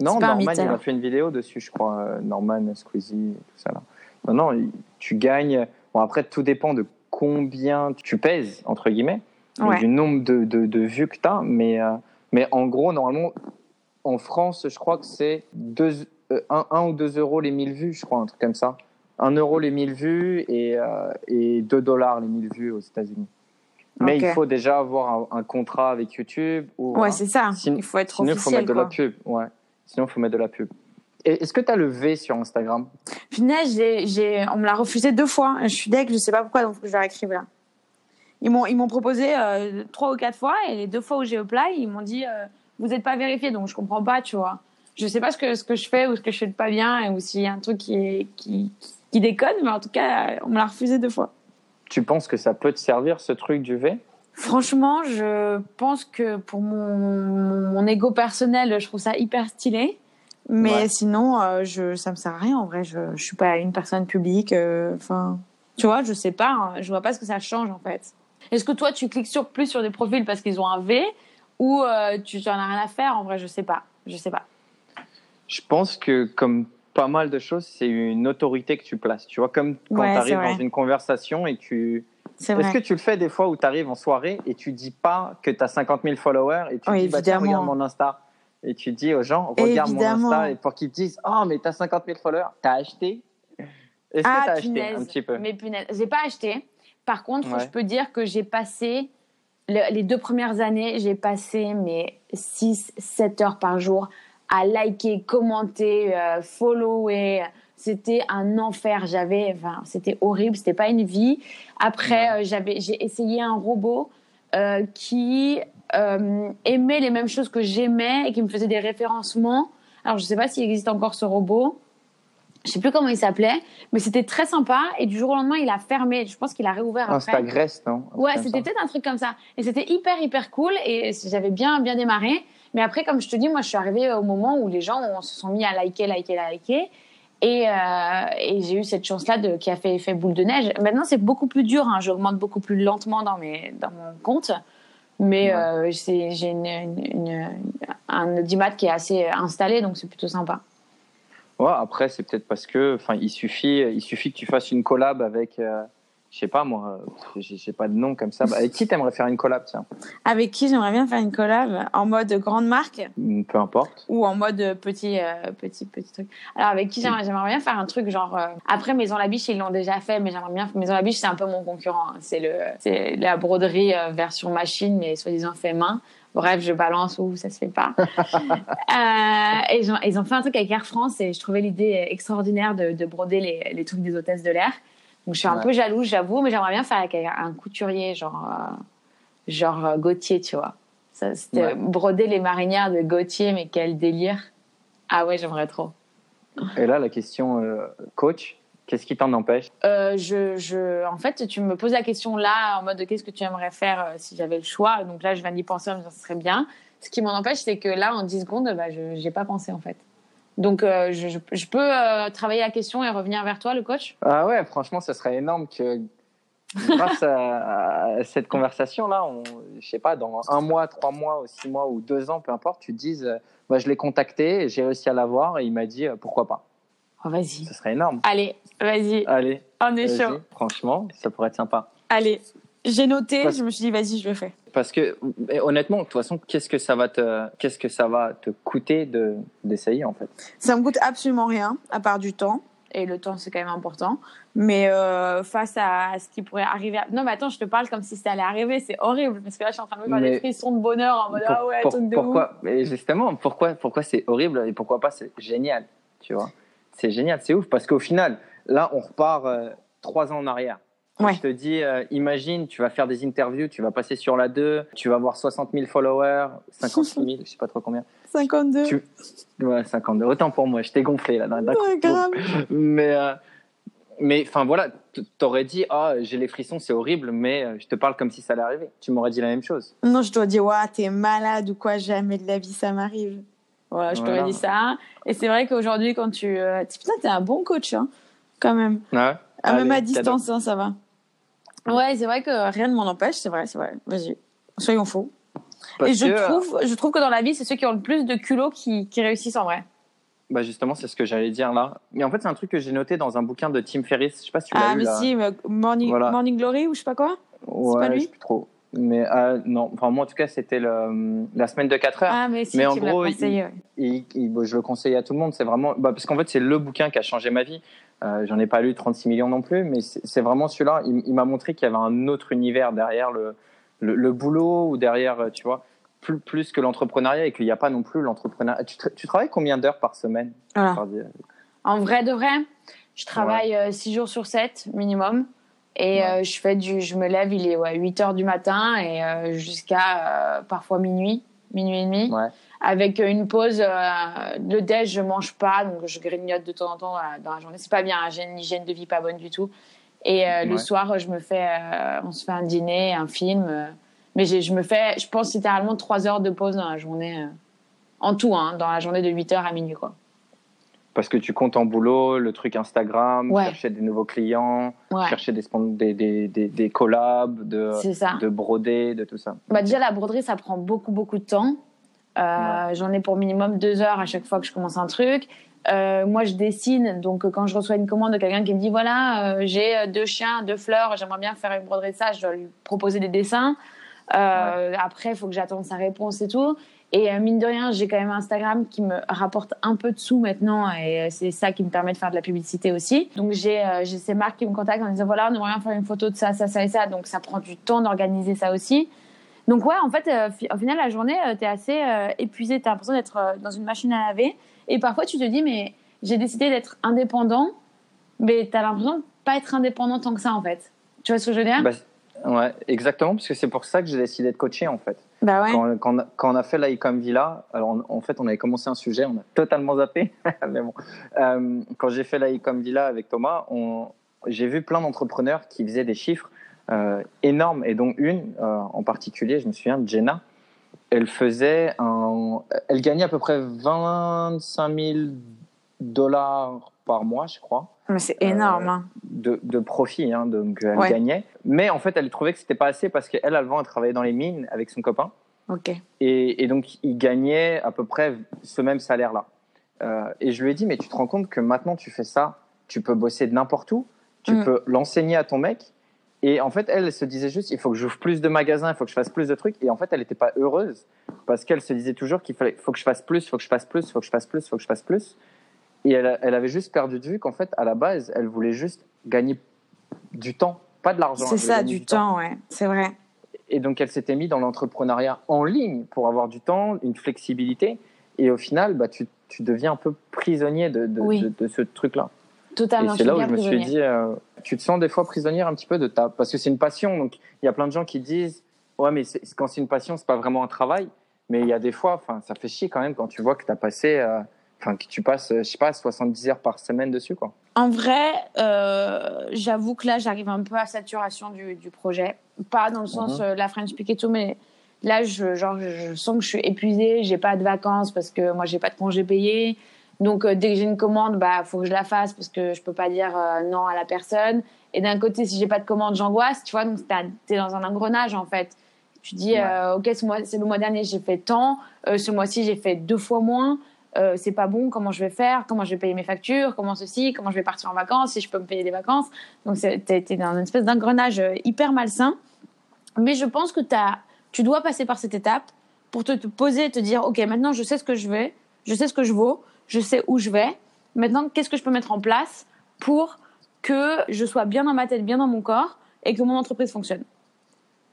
Non, Norman, il a fait une vidéo dessus, je crois. euh, Norman, Squeezie, tout ça là. Non, non, tu gagnes. Bon, après, tout dépend de combien tu pèses, entre guillemets, et Ouais. du nombre de, de, de vues que tu as. Mais, euh, mais en gros, normalement, en France, je crois que c'est 1 ou 2 euros les 1000 vues, je crois, un truc comme ça. 1 euro les 1000 vues et, euh, et 2 dollars les 1000 vues aux États-Unis. Mais il faut déjà avoir un, un contrat avec YouTube. Ou, Ouais, c'est ça. Sinon- il faut être Sinon, il faut officiel. mettre de la pub. Ouais. Sinon, il faut mettre de la pub. Est-ce que tu as le V sur Instagram? J'ai, on me l'a refusé deux fois. Je suis deg, je sais pas pourquoi, donc faut que je leur écrive là. Ils m'ont, ils m'ont proposé euh, trois ou quatre fois, et les deux fois où j'ai apply, ils m'ont dit euh, vous n'êtes pas vérifié, donc je comprends pas, tu vois. Je sais pas ce que, ce que je fais ou ce que je fais de pas bien, ou s'il y a un truc qui, est, qui, qui déconne, mais en tout cas, on me l'a refusé deux fois. Tu penses que ça peut te servir, ce truc du V? Franchement, je pense que pour mon, ego personnel, je trouve ça hyper stylé. Mais Ouais. sinon, euh, je, ça me sert à rien en vrai. Je, je suis pas une personne publique. euh, Enfin, tu vois, je sais pas. hein, je vois pas ce que ça change en fait. Est-ce que toi, tu cliques sur plus sur des profils parce qu'ils ont un V ou euh, tu en as rien à faire En vrai, je sais pas. Je sais pas. Je pense que, comme pas mal de choses, c'est une autorité que tu places. Tu vois, comme quand Ouais, tu arrives dans une conversation et tu. C'est Est-ce que tu le fais des fois où tu arrives en soirée et tu dis pas que tu as 50 000 followers et tu Oui, dis bah, tiens, regarde mon Insta et tu dis aux gens regarde Évidemment. mon Insta et pour qu'ils te disent oh mais t'as 50 000 followers t'as acheté? Est-ce que Ah, t'as acheté punaise. un petit peu? Mais punaise, j'ai pas acheté. Par contre, Ouais. je peux dire que j'ai passé le- les deux premières années, j'ai passé mes 6 7 heures par jour à liker, commenter, euh, follower. C'était un enfer, j'avais enfin, c'était horrible, c'était pas une vie. Après euh, j'avais j'ai essayé un robot euh, qui euh, aimait les mêmes choses que j'aimais et qui me faisait des référencements. Alors je sais pas s'il existe encore ce robot. Je sais plus comment il s'appelait, mais c'était très sympa. Et du jour au lendemain, il a fermé. Je pense qu'il a réouvert après. Instagress non? Un truc Ouais, c'était peut-être un truc comme ça. Et c'était hyper, hyper cool. Et j'avais bien, bien démarré. Mais après, comme je te dis, moi, je suis arrivée au moment où les gens on se sont mis à liker, liker, liker. Et, euh, et j'ai eu cette chance-là de, qui a fait effet boule de neige. Maintenant, c'est beaucoup plus dur. Hein. J'augmente beaucoup plus lentement dans, mes, dans mon compte. Mais Ouais. euh, j'ai une, une- une- un audimat qui est assez installé, donc c'est plutôt sympa. Ouais, après, c'est peut-être parce que, enfin, il suffit, il suffit que tu fasses une collab avec, euh, je sais pas moi, j'ai j'ai pas de nom comme ça. Bah, avec qui t'aimerais faire une collab, tiens? Avec qui j'aimerais bien faire une collab? En mode grande marque? Hmm, Peu importe. ou en mode petit euh, petit petit truc? Alors avec qui j'aimerais j'aimerais bien faire un truc genre euh, après Maison Labiche ils l'ont déjà fait mais j'aimerais bien Maison Labiche c'est un peu mon concurrent hein. c'est le c'est la broderie euh, version machine mais soi-disant fait main. Bref, je balance où ça se fait pas. <laughs> euh, et ils ont, ils ont fait un truc avec Air France et je trouvais l'idée extraordinaire de, de broder les, les trucs des hôtesses de l'air. Donc je suis un Ouais. peu jalouse, j'avoue, mais j'aimerais bien faire avec un couturier genre euh, genre euh, Gauthier, tu vois. Ça, c'était Ouais. broder les marinières de Gauthier, mais quel délire. Ah ouais, j'aimerais trop. Et là, la question euh, coach, qu'est-ce qui t'en empêche? Euh, je, je, en fait, tu me poses la question là, en mode de qu'est-ce que tu aimerais faire si j'avais le choix? Donc là, je viens d'y penser en me disant ce serait bien. Ce qui m'en empêche, c'est que là, en 10 secondes, bah, je n'ai pas pensé en fait. Donc, euh, je, peux euh, travailler la question et revenir vers toi, le coach? Ah ouais, franchement, ce serait énorme que grâce à, à cette conversation-là, on, je sais pas, dans un mois, trois mois, ou six mois ou deux ans, peu importe, tu dises, euh, bah, je l'ai contacté, j'ai réussi à l'avoir et il m'a dit pourquoi pas. oh, Vas-y. Ce serait énorme. Allez, vas-y. Allez, On est chaud. franchement, ça pourrait être sympa. Allez. J'ai noté, Parce- je me suis dit, vas-y, je le fais. Parce que honnêtement, de toute façon, qu'est-ce que ça va te, qu'est-ce que ça va te coûter de d'essayer en fait? Ça me coûte absolument rien, à part du temps. Et le temps, c'est quand même important. Mais euh, face à ce qui pourrait arriver. à- Non, mais attends, je te parle comme si ça allait arriver. C'est horrible. Parce que là, je suis en train de me faire Mais- des frissons de bonheur en mode Pour- Ah ouais, pour- truc de pourquoi Mais justement, pourquoi, pourquoi c'est horrible et pourquoi pas c'est génial, tu vois? C'est génial, c'est ouf parce qu'au final, là, on repart euh, trois ans en arrière. Ouais. Je te dis, euh, imagine, tu vas faire des interviews, tu vas passer sur la 2, tu vas avoir 60 000 followers, 56 000, <laughs> je sais pas trop combien. ouf. 52. Tu- Ouais, 52. Autant pour moi, je t'ai gonflé là. d'un- Ouais, grave. <laughs> Mais, euh, mais enfin voilà, t'aurais dit, ah, j'ai les frissons, c'est horrible, mais euh, je te parle comme si ça allait arriver. Tu m'aurais dit la même chose. Non, je dois dire, ouais, t'es malade ou quoi, jamais de la vie ça m'arrive. Voilà, je t'aurais Voilà. dit ça. Et c'est vrai qu'aujourd'hui, quand tu. euh, tu- Putain, t'es un bon coach, hein, quand même. Ouais. Ah, même Allez, à distance, hein, ça va. Ouais, c'est vrai que rien ne m'en empêche, c'est vrai, c'est vrai. Vas-y, soyons fous. Parce Et je que, euh, trouve, je trouve que dans la vie, c'est ceux qui ont le plus de culot qui, qui réussissent en vrai. Bah justement, c'est ce que j'allais dire là. Mais en fait, c'est un truc que j'ai noté dans un bouquin de Tim Ferriss. Je sais pas si tu l'as Ah, lu mais là. si, mais Morning, Voilà. Morning Glory ou je sais pas quoi? Ouais, pas lui? je sais plus trop. Mais euh, non, enfin moi en tout cas, c'était la semaine de 4 heures. Ah, mais si, Mais en tu l'as gros, conseillé. ouais. Bon, je le conseille à tout le monde. C'est vraiment, bah, parce qu'en fait, c'est le bouquin qui a changé ma vie. Euh, J'en ai pas lu 36 millions non plus, mais c'est vraiment celui-là. Il, il m'a montré qu'il y avait un autre univers derrière le, le, le boulot ou derrière, euh, tu vois, plus, plus que l'entrepreneuriat et qu'il n'y a pas non plus l'entrepreneuriat. Tu, tra- tu travailles combien d'heures par semaine Voilà. par dire En vrai de vrai, je travaille 6 jours sur 7 minimum. Et Ouais. euh, je fais du, je me lève, il est ouais, 8 heures du matin et euh, jusqu'à euh, parfois minuit, minuit et demi. Ouais. Avec une pause, euh, le déj, je mange pas, donc je grignote de temps en temps euh, dans la journée. C'est pas bien, hein, j'ai une hygiène de vie pas bonne du tout. Et euh, le soir, je me fais, on se fait un dîner, un film. mais je me fais, je pense littéralement 3 heures de pause dans la journée, en tout, hein, dans la journée de 8 heures à minuit, quoi. Parce que tu comptes en boulot, le truc Instagram, Ouais. chercher des nouveaux clients, Ouais, chercher des, des, des, des, des collabs, de, de broder, de tout ça. Bah déjà, la broderie, ça prend beaucoup, beaucoup de temps. Euh, J'en ai pour minimum deux heures à chaque fois que je commence un truc. Euh, moi, je dessine, donc euh, quand je reçois une commande de quelqu'un qui me dit voilà, euh, j'ai deux chiens, deux fleurs, j'aimerais bien faire une broderie de ça, je dois lui proposer des dessins. Euh, Après, il faut que j'attende sa réponse et tout. Et mine de rien, j'ai quand même Instagram qui me rapporte un peu de sous maintenant et c'est ça qui me permet de faire de la publicité aussi. Donc j'ai j'ai ces marques qui me contactent en disant voilà, on aimerait bien faire une photo de ça, ça, ça et ça. Donc ça prend du temps d'organiser ça aussi. Donc ouais, en fait, euh, au final, la journée, euh, t'es assez euh, épuisé, t'as l'impression d'être dans une machine à laver. Et parfois, tu te dis, mais j'ai décidé d'être indépendant, mais t'as l'impression de pas être indépendant tant que ça, en fait. Tu vois ce que je veux dire? Bah, ouais, exactement, parce que c'est pour ça que j'ai décidé de coacher en fait. Bah ouais. Quand, quand, on a- quand on a fait l'Icom Villa, alors en, en fait on avait commencé un sujet, on a totalement zappé, <laughs> mais bon. Euh, quand j'ai fait l'Icom Villa avec Thomas, j'ai vu plein d'entrepreneurs qui faisaient des chiffres énormes, et dont une euh, en particulier, je me souviens, Jenna, elle faisait un, elle gagnait à peu près 25 000 dollars par mois, je crois Mais c'est énorme. hein. de, de profit, hein, donc elle Ouais. gagnait. Mais en fait, elle trouvait que c'était pas assez parce qu'elle, avant, elle travaillait dans les mines avec son copain. Ok. Et, et donc, il gagnait à peu près ce même salaire-là. Euh, et je lui ai dit, mais tu te rends compte que maintenant, tu fais ça, tu peux bosser de n'importe où, tu Mm. peux l'enseigner à ton mec. Et en fait, elle, elle se disait juste, il faut que j'ouvre plus de magasins, il faut que je fasse plus de trucs. Et en fait, elle n'était pas heureuse parce qu'elle se disait toujours qu'il fallait, faut que je fasse plus, faut que je fasse plus, faut que je fasse plus, faut que je fasse plus. Et elle, elle avait juste perdu de vue qu'en fait, à la base, elle voulait juste gagner du temps, pas de l'argent. C'est ça, du temps, ouais. C'est vrai. Et donc, elle s'était mise dans l'entrepreneuriat en ligne pour avoir du temps, une flexibilité. Et au final, bah, tu, tu deviens un peu prisonnier de, de, Oui. de, de ce truc-là. Et Totalement. c'est là où je me suis dit, euh, tu te sens des fois prisonnière un petit peu de ta. Parce que c'est une passion. Donc, il y a plein de gens qui disent, ouais, mais c'est- quand c'est une passion, c'est pas vraiment un travail. Mais il y a des fois, enfin, ça fait chier quand même quand tu vois que tu as passé. euh, Enfin, que tu passes, je sais pas, 70 heures par semaine dessus, quoi. En vrai, euh, j'avoue que là, j'arrive un peu à saturation du, du projet. Pas dans le sens Mhm. euh, la French Peak et tout, mais là, je, genre, je, je sens que je suis épuisée. J'ai pas de vacances parce que moi, j'ai pas de congé payé. Donc, euh, dès que j'ai une commande, bah, faut que je la fasse parce que je peux pas dire euh, non à la personne. Et d'un côté, si j'ai pas de commande, j'angoisse, tu vois. Donc, t'es dans un engrenage, en fait. Tu dis, Ouais. euh, ok, ce mois, c'est le mois dernier, j'ai fait tant. Ce mois-ci, j'ai fait deux fois moins. C'est pas bon, comment je vais faire, comment je vais payer mes factures, comment ceci, comment je vais partir en vacances, si je peux me payer des vacances? Donc, t'es t'es dans une espèce d'engrenage hyper malsain. Mais je pense que t'as- tu dois passer par cette étape pour te, te poser et te dire, OK, maintenant, je sais ce que je veux, je sais ce que je vaux, je sais où je vais. Maintenant, qu'est-ce que je peux mettre en place pour que je sois bien dans ma tête, bien dans mon corps et que mon entreprise fonctionne?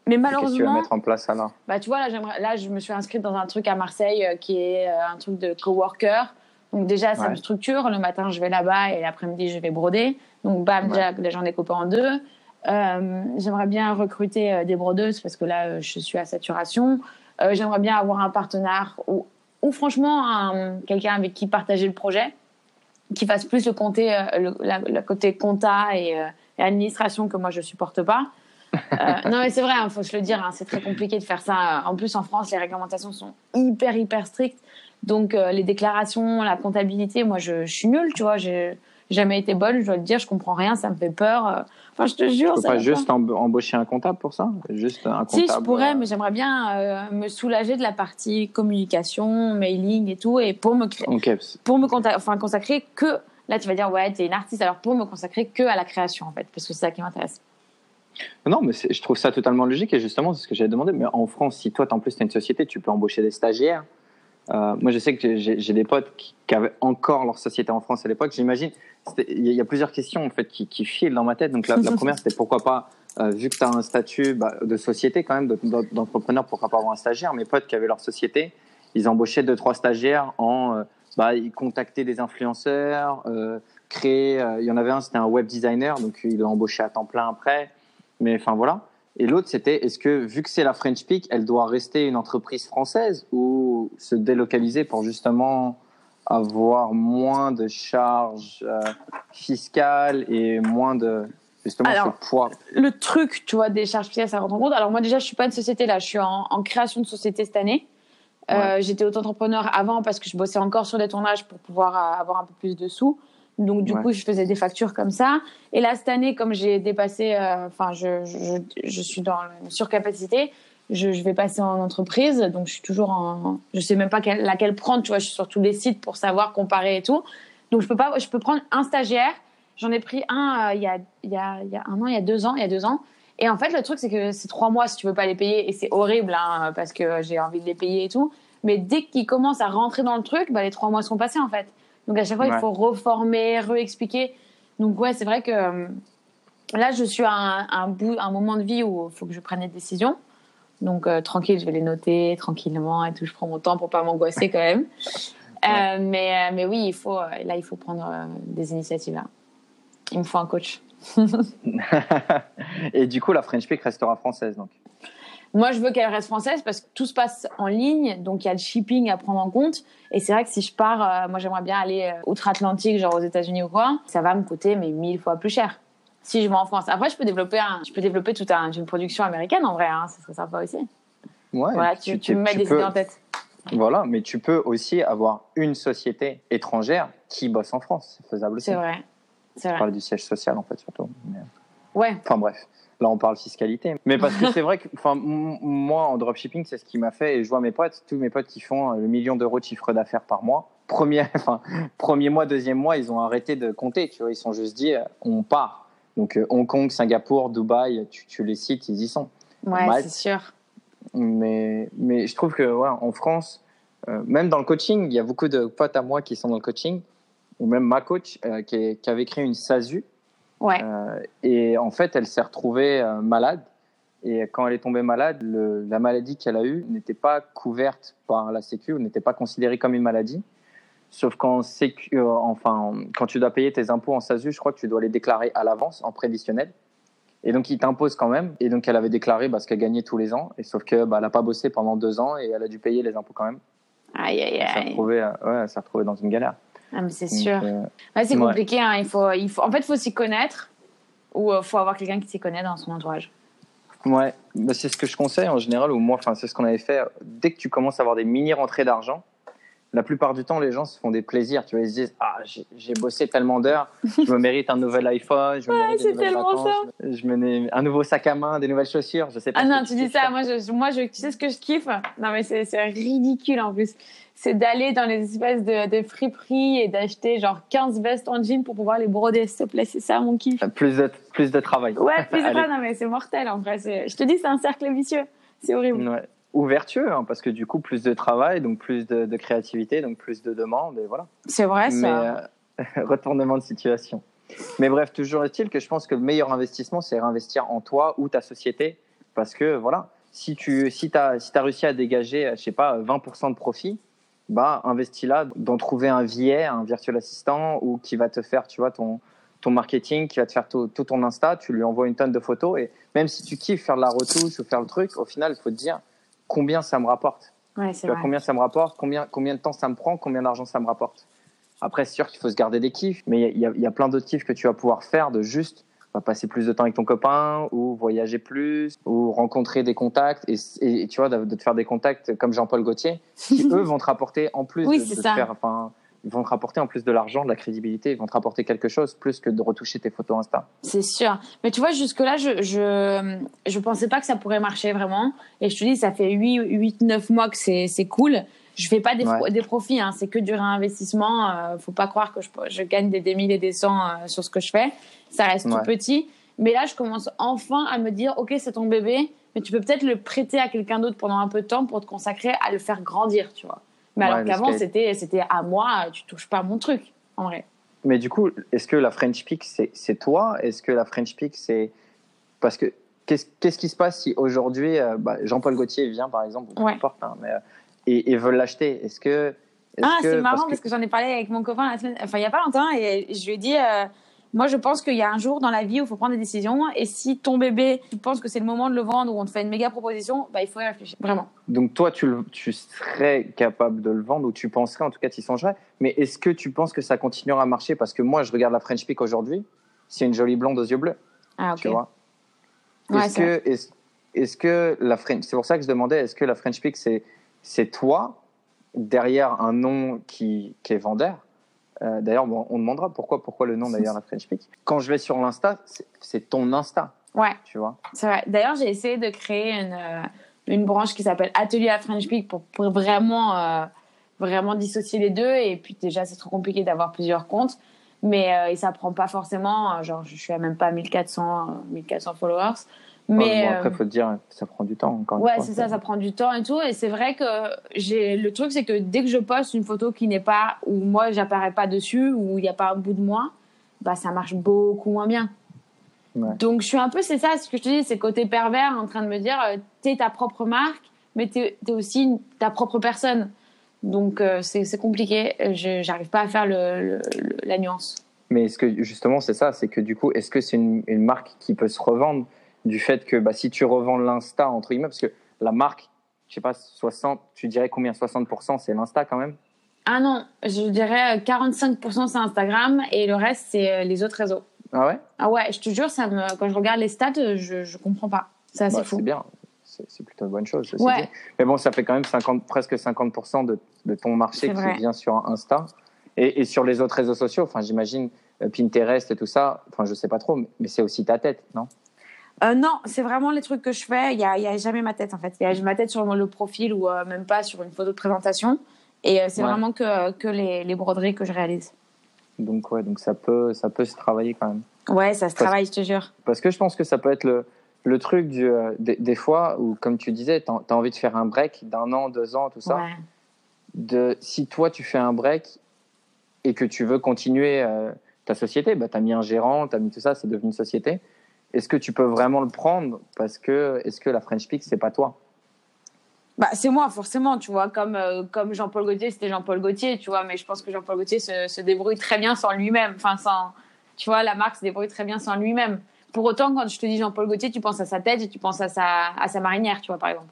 Mais Et Qu'est-ce que tu vas malheureusement, mettre en place alors bah, tu vois, là, là, je me suis inscrite dans un truc à Marseille euh, qui est euh, un truc de coworker. Donc, déjà, ça Ouais. me structure. Le matin, je vais là-bas et l'après-midi, je vais broder. Donc, bam, Ouais. déjà, la journée coupée en deux. Euh, j'aimerais bien recruter des brodeuses parce que là, je suis à saturation. J'aimerais bien avoir un partenaire ou, ou franchement, un- quelqu'un avec qui partager le projet, qui fasse plus le, côté, euh, le, la- le côté compta et, euh, et administration que moi, je supporte pas. Euh, <laughs> non, mais c'est vrai, il faut se le dire, hein, c'est très compliqué de faire ça. En plus, en France, les réglementations sont hyper, hyper strictes. Donc, euh, les déclarations, la comptabilité, moi, je, je suis nulle, tu vois. Je, jamais été bonne, je dois le dire, je comprends rien, ça me fait peur. Enfin, je te jure, Tu peux ça pas juste emb- embaucher un comptable pour ça Juste un comptable. Si, je pourrais, euh, mais j'aimerais bien euh, me soulager de la partie communication, mailing et tout, et pour me créer, Ok. pour me enfin, consacrer que. Là, tu vas dire, ouais, t'es une artiste, alors pour me consacrer que à la création, en fait, parce que c'est ça qui m'intéresse. Non, mais je trouve ça totalement logique et justement, c'est ce que j'avais demandé. Mais en France, si toi, en plus, tu as une société, tu peux embaucher des stagiaires. Euh, moi, je sais que j'ai des potes qui, qui avaient encore leur société en France à l'époque. J'imagine, il y, a- il y a plusieurs questions en fait qui, qui filent dans ma tête. Donc, la, la <laughs> première, c'était pourquoi pas, euh, vu que tu as un statut bah, de société quand même, de- de- d'entrepreneur, pourquoi pas avoir un stagiaire? Mes potes qui avaient leur société, ils embauchaient deux, trois stagiaires en. euh, bah, ils contactaient des influenceurs, euh, créer. euh, il y en avait un, c'était un web designer, donc il l'a embauché à temps plein après. Mais enfin voilà. Et l'autre, c'était est-ce que, vu que c'est la French Peak, elle doit rester une entreprise française ou se délocaliser pour justement avoir moins de charges euh, fiscales et moins de justement Alors, ce poids? Le truc, tu vois, des charges fiscales, ça rentre en compte. Alors, moi, déjà, je suis pas une société là, je suis en, en création de société cette année. Euh, J'étais auto-entrepreneur avant parce que je bossais encore sur des tournages pour pouvoir euh, avoir un peu plus de sous. Donc, du Ouais. coup, je faisais des factures comme ça. Et là, cette année, comme j'ai dépassé, euh, enfin, je, je, je suis dans une surcapacité, je, je vais passer en entreprise. Donc, je suis toujours en. Je sais même pas quelle, laquelle prendre, tu vois, je suis sur tous les sites pour savoir, comparer et tout. Donc, je peux pas, je peux prendre un stagiaire. J'en ai pris un euh, il, y a, il, y a, il y a un an, il y a deux ans, il y a deux ans. Et en fait, le truc, c'est que c'est trois mois si tu veux pas les payer. Et c'est horrible, hein, parce que j'ai envie de les payer et tout. Mais dès qu'ils commencent à rentrer dans le truc, bah, les trois mois sont passés, en fait. Donc, à chaque fois, Ouais. il faut reformer, réexpliquer. Donc, ouais, c'est vrai que euh, là, je suis à un, un bout, un moment de vie où il faut que je prenne des décisions. Donc, euh, tranquille, je vais les noter tranquillement et tout. Je prends mon temps pour pas m'angoisser quand même. <laughs> Euh, mais, mais oui, il faut, là, il faut prendre des initiatives. Là. Il me faut un coach. <laughs> et du coup la French Peak restera française donc Moi, je veux qu'elle reste française parce que tout se passe en ligne, donc il y a le shipping à prendre en compte. Et c'est vrai que si je pars, euh, moi, j'aimerais bien aller euh, outre-Atlantique, genre aux États-Unis ou quoi, ça va me coûter mais mille fois plus cher. Si je vais en France. Après, je peux développer, un, je peux développer toute un- une production américaine en vrai, hein, ça serait sympa aussi. ouais Voilà, tu, puis tu me mets tu des peux- idées en tête. voilà mais tu peux aussi avoir une société étrangère qui bosse en France c'est faisable aussi C'est vrai. C'est on vrai. parle du siège social en fait surtout Mais- Ouais. Enfin bref, là on parle fiscalité. Mais parce que <laughs> c'est vrai que, enfin, moi en dropshipping, c'est ce qui m'a fait, et je vois mes potes, tous mes potes qui font euh, le million d'euros de chiffre d'affaires par mois. Premier, <laughs> enfin, premier mois, deuxième mois, ils ont arrêté de compter, tu vois, ils se sont juste dit, euh, on part. Donc euh, Hong Kong, Singapour, Dubaï, tu, tu les cites, ils y sont. Ouais, c'est sûr. Mais, mais je trouve que ouais, en France, euh, même dans le coaching, il y a beaucoup de potes à moi qui sont dans le coaching, ou même ma coach euh, qui, est- qui avait créé une SASU. Ouais. Euh, et en fait, elle s'est retrouvée euh, malade. Et quand elle est tombée malade, le- la maladie qu'elle a eue n'était pas couverte par la Sécu, n'était pas considérée comme une maladie. Sauf qu'en sécu, euh, enfin, quand tu dois payer tes impôts en SASU, je crois que tu dois les déclarer à l'avance, en prévisionnel. Et donc, ils t'imposent quand même. Et donc, elle avait déclaré parce qu'elle gagnait tous les ans. Et sauf que, bah, n'a pas bossé pendant deux ans et elle a dû payer les impôts quand même. Aïe, aïe, Elle s'est aïe. retrouvée, ouais, elle s'est retrouvée dans une galère. Ah, mais c'est sûr. euh, Ouais, c'est Ouais. compliqué. Hein. Il faut, il faut, en fait, il faut s'y connaître ou il faut avoir quelqu'un qui s'y connaît dans son entourage. Ouais, bah, c'est ce que je conseille en général, ou moi, c'est ce qu'on avait fait. Dès que tu commences à avoir des mini rentrées d'argent, la plupart du temps, les gens se font des plaisirs. Tu vois, ils se disent Ah, j'ai bossé tellement d'heures, je me mérite un nouvel iPhone, je me mérite c'est des nouvelles tellement vacances, je me mets un nouveau sac à main, des nouvelles chaussures. Je sais pas. Ah non, tu dis ça. Moi, je, moi je, tu sais ce que je kiffe? Non, mais c'est ridicule en plus. C'est d'aller dans les espèces de, de friperies et d'acheter genre 15 vestes en jean pour pouvoir les broder, s'il te plaît. C'est ça mon kiff. Plus de, plus de travail. Ouais, plus de <laughs> ça, non, mais c'est mortel en vrai. Je te dis, c'est un cercle vicieux. C'est horrible. Ouais. Ou vertueux, hein, parce que du coup, plus de travail, donc plus de, de créativité, donc plus de demandes, et voilà. C'est vrai, Mais ça. euh, <laughs> retournement de situation. Mais bref, toujours est-il que je pense que le meilleur investissement, c'est réinvestir en toi ou ta société. Parce que voilà, si tu si as, si as réussi à dégager, je sais pas, 20% de profit, bah, investis là dans trouver un VA, un virtual assistant, ou qui va te faire, tu vois, ton, ton marketing, qui va te faire tout, tout ton Insta, tu lui envoies une tonne de photos. Et même si tu kiffes faire de la retouche ou faire le truc, au final, il faut te dire combien ça me rapporte. Ouais, Tu c'est vois, vrai. combien ça me rapporte, combien, combien de temps ça me prend, combien d'argent ça me rapporte. Après, c'est sûr qu'il faut se garder des kiffs, mais il y, a- il y a plein d'autres kiffs que tu vas pouvoir faire de juste bah, passer plus de temps avec ton copain, ou voyager plus, ou rencontrer des contacts, et, et- et tu vois, de, de te faire des contacts comme Jean-Paul Gaultier, qui <laughs> eux vont te rapporter en plus Oui, de, c'est de ça. te faire enfin, ils vont te rapporter en plus de l'argent, de la crédibilité, ils vont te rapporter quelque chose plus que de retoucher tes photos Insta. C'est sûr. Mais tu vois, jusque-là, je, je, je pensais pas que ça pourrait marcher vraiment. Et je te dis, ça fait 8, 8 9 mois que c'est, c'est cool. Je fais pas des, Ouais. des profits, hein. c'est que du réinvestissement. Euh, faut pas croire que je, je gagne des, des mille et des cents euh, sur ce que je fais. Ça reste tout petit. Mais là, je commence enfin à me dire, OK, c'est ton bébé, mais tu peux peut-être le prêter à quelqu'un d'autre pendant un peu de temps pour te consacrer à le faire grandir, tu vois. Mais Ouais, alors qu'avant, c'était, c'était à moi, tu touches pas à mon truc, en vrai. Mais du coup, est-ce que la French Peak, c'est c'est toi? Est-ce que la French Peak, c'est. Parce que qu'est-ce qu'est-ce qui se passe si aujourd'hui, euh, bah, Jean-Paul Gaultier vient, par exemple, ou Ouais. importe, hein, mais, euh, et, et veulent l'acheter Est-ce que. Ah, c'est marrant parce que, j'en ai parlé avec mon copain la semaine, enfin il y a pas longtemps et je lui ai dit, euh, moi je pense qu'il y a un jour dans la vie où il faut prendre des décisions et si ton bébé, tu penses que c'est le moment de le vendre ou on te fait une méga proposition, bah il faut y réfléchir, vraiment. Donc toi, tu, le- tu serais capable de le vendre ou tu penserais, en tout cas, tu y songerais. Mais est-ce que tu penses que ça continuera à marcher? Parce que moi, je regarde la French Peak aujourd'hui, c'est une jolie blonde aux yeux bleus, Ah ok. tu vois? Ouais, Est-ce c'est que, est est-ce que la French, c'est pour ça que je demandais, est-ce que la French Peak, c'est, c'est toi derrière un nom qui, qui est vendeur Euh, D'ailleurs, bon, on demandera pourquoi, pourquoi le nom d'ailleurs la French Peak. Quand je vais sur l'Insta, c'est, ton Insta, Ouais, tu vois. c'est vrai. D'ailleurs j'ai essayé de créer une, euh, une branche qui s'appelle Atelier à French Peak pour, pour vraiment, euh, vraiment dissocier les deux et puis déjà c'est trop compliqué d'avoir plusieurs comptes. Mais euh, et ça prend pas forcément, genre je suis à même pas 1400, euh, 1400 followers. Mais bon, après, euh, faut te dire, ça prend du temps. Encore Ouais, c'est ça, ça prend du temps et tout. Et c'est vrai que j'ai le truc, c'est que dès que je poste une photo qui n'est pas où moi j'apparais pas dessus, où il n'y a pas un bout de moi, bah ça marche beaucoup moins bien. Ouais. Donc je suis un peu, c'est ça, ce que je te dis, c'est côté pervers en train de me dire, euh, t'es ta propre marque, mais t'es es aussi une- ta propre personne. Donc euh, c'est compliqué. Je j'arrive pas à faire le, le- le- la nuance. Mais est-ce que justement c'est ça, c'est que du coup, est-ce que c'est une, une marque qui peut se revendre? Du fait que bah, si tu revends l'Insta entre guillemets, parce que la marque, je sais pas, 60, tu dirais combien 60% c'est l'Insta quand même? Ah non, je dirais euh, 45% c'est Instagram et le reste c'est euh, les autres réseaux. Ah ouais? Ah ouais, je te jure, ça me... quand je regarde les stats, je, je comprends pas. C'est assez Bah, fou. C'est bien, c'est plutôt une bonne chose. ceci Ouais. dit. Mais bon, ça fait quand même 50, presque 50% de, de ton marché qui vient sur Insta et, et sur les autres réseaux sociaux. Enfin, j'imagine euh, Pinterest et tout ça. Enfin, je sais pas trop, mais c'est aussi ta tête, non? Euh, non, c'est vraiment les trucs que je fais. Il y a, y a jamais ma tête en fait. Il y a ma tête sur le profil ou euh, même pas sur une photo de présentation. Et euh, c'est Ouais. vraiment que, que les, les broderies que je réalise. Donc ouais, donc ça peut, ça peut se travailler quand même. Ouais, ça se Parce- travaille, je te jure. Parce que je pense que ça peut être le, le truc du, euh, des, des fois où, comme tu disais, tu as, envie de faire un break d'un an, deux ans, tout ça. Ouais. De, si toi, tu fais un break et que tu veux continuer ta société, bah, tu as mis un gérant, tu as mis tout ça, c'est devenu une société. Est-ce que tu peux vraiment le prendre Parce que est-ce que la French Peak, c'est pas toi? Bah, c'est moi, forcément, tu vois. Comme, euh, comme Jean-Paul Gaultier, c'était Jean-Paul Gaultier, tu vois. Mais je pense que Jean-Paul Gaultier se, se débrouille très bien sans lui-même. Enfin, sans. Tu vois, la marque se débrouille très bien sans lui-même. Pour autant, quand je te dis Jean-Paul Gaultier, tu penses à sa tête et tu penses à sa, à sa marinière, tu vois, par exemple.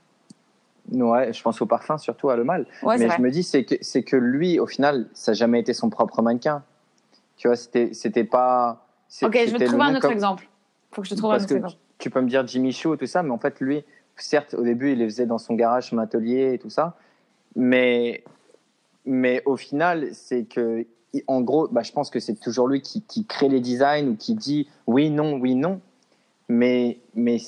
Ouais, je pense au parfum, surtout à le mal. Ouais, Mais je me dis, c'est que, c'est que lui, au final, ça n'a jamais été son propre mannequin. Tu vois, c'était, c'était pas. Ok, je vais te trouver un autre comme- exemple. Faut que je trouve un Parce autre que tu peux me dire Jimmy Choo, tout ça, mais en fait, lui, certes, au début, il les faisait dans son garage, son atelier et tout ça. Mais, mais au final, c'est que, en gros, bah, je pense que c'est toujours lui qui, qui crée les designs ou qui dit oui, non, oui, non. Mais, mais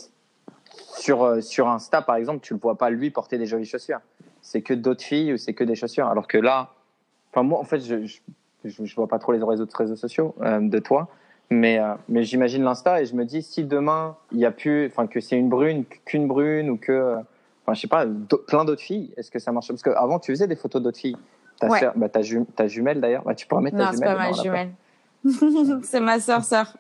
sur, euh, sur Insta, par exemple, tu le vois pas lui porter des jolies chaussures. C'est que d'autres filles ou c'est que des chaussures. Alors que là, enfin, moi, en fait, je, je, je, je vois pas trop les réseaux, réseaux sociaux euh, de toi. Mais, euh, mais j'imagine l'Insta et je me dis si demain il y a plus, enfin que c'est une brune, qu'une brune ou que, enfin je sais pas, plein d'autres filles, est-ce que ça marche? Parce qu'avant tu faisais des photos d'autres filles. Ta Ouais. sœur, bah, ta, ju- ta jumelle d'ailleurs, bah, tu pourrais mettre Non, ta c'est jumelle. pas ma dedans, là, jumelle. <laughs> c'est ma sœur, sœur.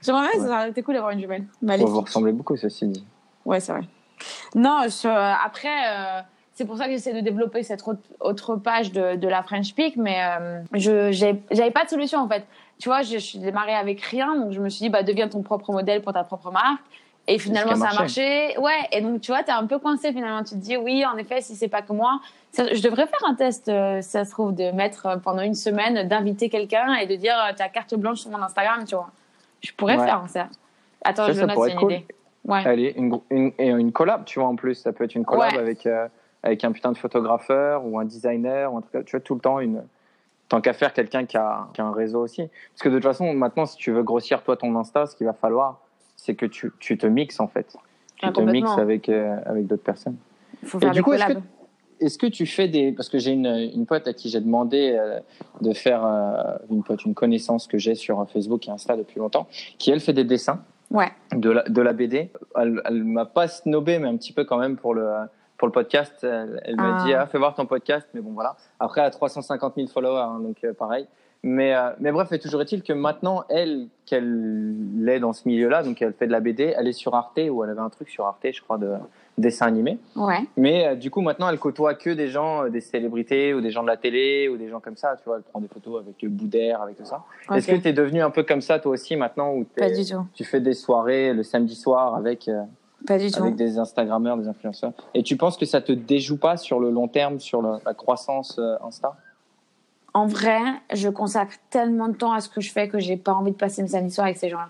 J'aimerais bien, Ouais. ça aurait été cool d'avoir une jumelle. Vous vous Maléfique. ressemblez beaucoup ceci dit. Ouais, c'est vrai. Non, je- euh, après, euh, c'est pour ça que j'essaie de développer cette autre, autre page de, de la French Peak, mais euh, je j'avais pas de solution en fait. Tu vois, je, je suis démarrée avec rien, donc je me suis dit, bah, deviens ton propre modèle pour ta propre marque. Et finalement, ça a marché. Ouais, et donc tu vois, t'es un peu coincé finalement. Tu te dis, oui, en effet, si c'est pas que moi, ça- je devrais faire un test, euh, si ça se trouve, de mettre euh, pendant une semaine, d'inviter quelqu'un et de dire, euh, t'as carte blanche sur mon Instagram, tu vois. Je pourrais Ouais. faire ça. Attends, Ça, je ça note, une cool. idée. Ouais. Allez, une, une, et une collab, tu vois en plus, ça peut être une collab Ouais. avec, euh, avec un putain de photographeur ou un designer ou un truc, tu vois tout le temps une. Tant qu'à faire quelqu'un qui a, qui a un réseau aussi. Parce que de toute façon, maintenant, si tu veux grossir toi ton Insta, ce qu'il va falloir, c'est que tu, tu te mixes en fait. Tu Ah, te mixes avec, euh, avec d'autres personnes. Et du coup, est-ce que, tu fais des. Parce que j'ai une, une pote à qui j'ai demandé euh, de faire. euh, une pote, une connaissance que j'ai sur Facebook et Insta depuis longtemps, qui elle fait des dessins Ouais. de la, de la BD. Elle, elle m'a pas snobé, mais un petit peu quand même pour le, pour le podcast. Elle, elle m'a Ah. dit ah, fais voir ton podcast, mais bon voilà. Après, elle a 350 000 followers, hein, donc euh, pareil. Mais, euh, mais bref, et toujours est-il que maintenant, elle, qu'elle est dans ce milieu-là, donc elle fait de la BD, elle est sur Arte, ou elle avait un truc sur Arte, je crois, de dessin animé. Ouais. Mais euh, du coup, maintenant, elle côtoie que des gens, euh, des célébrités ou des gens de la télé ou des gens comme ça. Tu vois, elle prend des photos avec euh, Boudère, avec tout ça. Est-ce que tu es devenu un peu comme ça toi aussi maintenant où Pas du tout. tu fais des soirées le samedi soir avec, Pas du tout. avec des Instagrammeurs, des influenceurs Et tu penses que ça te déjoue pas sur le long terme, sur la croissance euh, Insta? En vrai, je consacre tellement de temps à ce que je fais que j'ai pas envie de passer mes samedis soirs avec ces gens-là.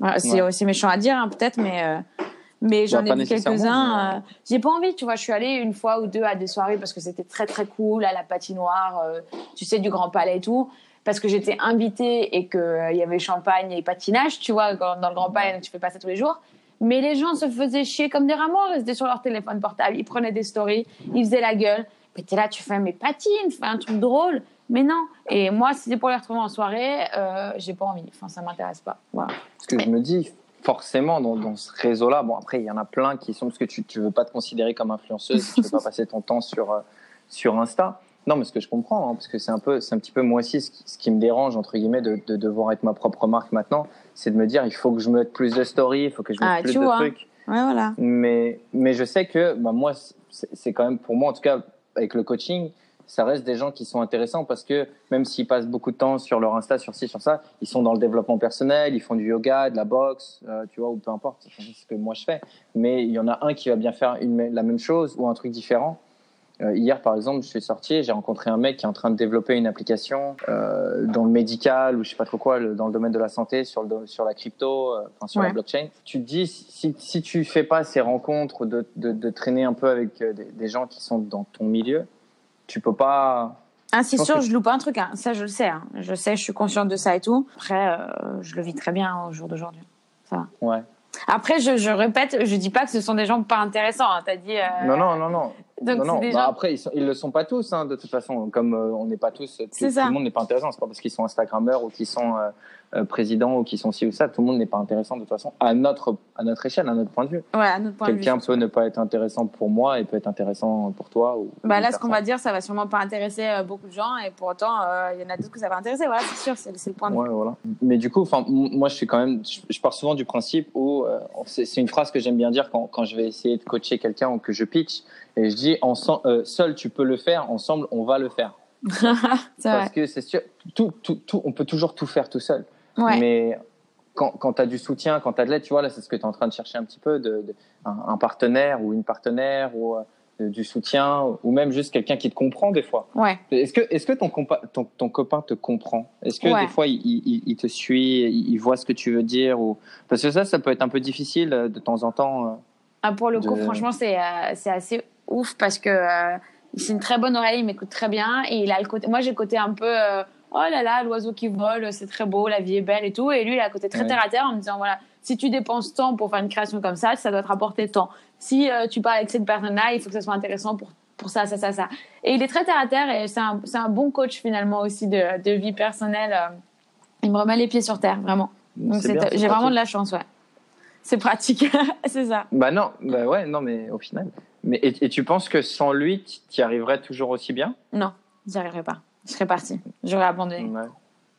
Voilà, c'est Ouais. aussi méchant à dire, hein, peut-être, mais, euh, mais j'en Bah, pas ai vu quelques-uns. mais, euh, J'ai pas envie, tu vois. Je suis allée une fois ou deux à des soirées parce que c'était très très cool, à la patinoire, euh, tu sais, du Grand Palais et tout. Parce que j'étais invitée et qu'il y avait champagne et patinage, tu vois, dans le Grand Palais, tu fais pas ça tous les jours. Mais les gens se faisaient chier comme des morts. Ils étaient sur leur téléphone portable, ils prenaient des stories, ils faisaient la gueule. Mais t'es là, tu fais, mais patine, fais un truc drôle. Mais non. Et moi, si c'est pour les retrouver en soirée, euh, j'ai pas envie. Enfin, ça m'intéresse pas. Voilà. Parce que je me dis, forcément, dans, dans ce réseau-là, bon, après, il y en a plein qui sont, parce que tu ne veux pas te considérer comme influenceuse, tu veux pas <laughs> passer ton temps sur, euh, sur Insta. Non, mais ce que je comprends, hein, parce que c'est un, peu, c'est un petit peu moi aussi ce qui, ce qui me dérange, entre guillemets, de, de devoir être ma propre marque maintenant, c'est de me dire, il faut que je mette plus de stories, il faut que je mette Ah, plus de vois. trucs. Ouais, voilà. Mais, mais je sais que bah, moi, c'est c'est quand même pour moi, en tout cas avec le coaching, ça reste des gens qui sont intéressants parce que même s'ils passent beaucoup de temps sur leur Insta, sur ci, sur ça, ils sont dans le développement personnel, ils font du yoga, de la boxe, euh, tu vois, ou peu importe, c'est ce que moi je fais. Mais il y en a un qui va bien faire une, la même chose ou un truc différent. Euh, hier, par exemple, je suis sorti et j'ai rencontré un mec qui est en train de développer une application euh, dans le médical ou je sais pas trop quoi, le- dans le domaine de la santé, sur, le, do- sur la crypto, euh, enfin sur la blockchain. Tu te dis, si, si tu fais pas ces rencontres, de, de, de traîner un peu avec des, des gens qui sont dans ton milieu, tu peux pas. Ah, c'est sûr, que- je loupe pas un truc. Hein. Ça, je le sais. hein. Je sais, je suis consciente de ça et tout. Après, je le vis très bien au jour d'aujourd'hui. Ouais. Après, je, je répète, je dis pas que ce sont des gens pas intéressants. hein. T'as dit. euh, Non, non, non, non. Donc, non, non. des Bah, après, ils, sont, ils le sont pas tous, hein, de toute façon. Comme euh, on n'est pas tous, tout, C'est tout le monde n'est pas intéressant. C'est pas parce qu'ils sont Instagrammeurs ou qu'ils sont euh, présidents ou qu'ils sont ci ou ça. Tout le monde n'est pas intéressant de toute façon à notre, à notre échelle, à notre point de vue. Ouais, à notre point de vue. Quelqu'un peut ne pas être intéressant pour moi et peut être intéressant pour toi. Ou, Bah là, ce qu'on va dire, ça va sûrement pas intéresser euh, beaucoup de gens, et pour autant, euh, il y en a d'autres que ça va intéresser. Voilà, c'est sûr, c'est le point de vue. Voilà. Mais du coup, enfin, moi, je suis quand même, je, je pars souvent du principe où euh, c'est une phrase que j'aime bien dire quand, quand je vais essayer de coacher quelqu'un ou que je pitch, et je dis, ensemble, euh, seul tu peux le faire, ensemble on va le faire. <laughs> vrai. Parce que c'est sûr, tout, tout, tout, on peut toujours tout faire tout seul. Ouais. Mais quand, quand tu as du soutien, quand tu as de l'aide, tu vois, là, c'est ce que tu es en train de chercher un petit peu, de, de- un, un partenaire ou une partenaire ou euh, du soutien, ou même juste quelqu'un qui te comprend des fois. Ouais. Est-ce que, est-ce que ton, compa- ton, ton copain te comprend? Est-ce que Ouais. des fois il, il, il te suit, il, voit ce que tu veux dire ou... Parce que ça, ça peut être un peu difficile euh, de temps en temps. euh. Ah, pour le coup, franchement, c'est euh, assez ouf parce que euh, c'est une très bonne oreille, il m'écoute très bien. Et il a le côté. Moi, j'ai le côté un peu. Oh là là, l'oiseau qui vole, c'est très beau, la vie est belle et tout. Et lui, il a le côté très Ouais. terre à terre en me disant voilà, si tu dépenses tant pour faire une création comme ça, ça doit te rapporter tant. Si euh, tu parles avec cette personne-là, il faut que ça soit intéressant pour, pour ça, ça, ça, ça. Et il est très terre à terre et c'est un, un bon coach finalement aussi de, de vie personnelle. euh. Il me remet les pieds sur terre, vraiment. Donc j'ai vraiment de la chance, ouais. C'est pratique, <laughs> c'est ça. Bah non, bah ouais, non, mais au final. Mais, et, et tu penses que sans lui, tu y arriverais toujours aussi bien? Non, j'y arriverai pas. Je serais partie. J'aurais abandonné. Ouais.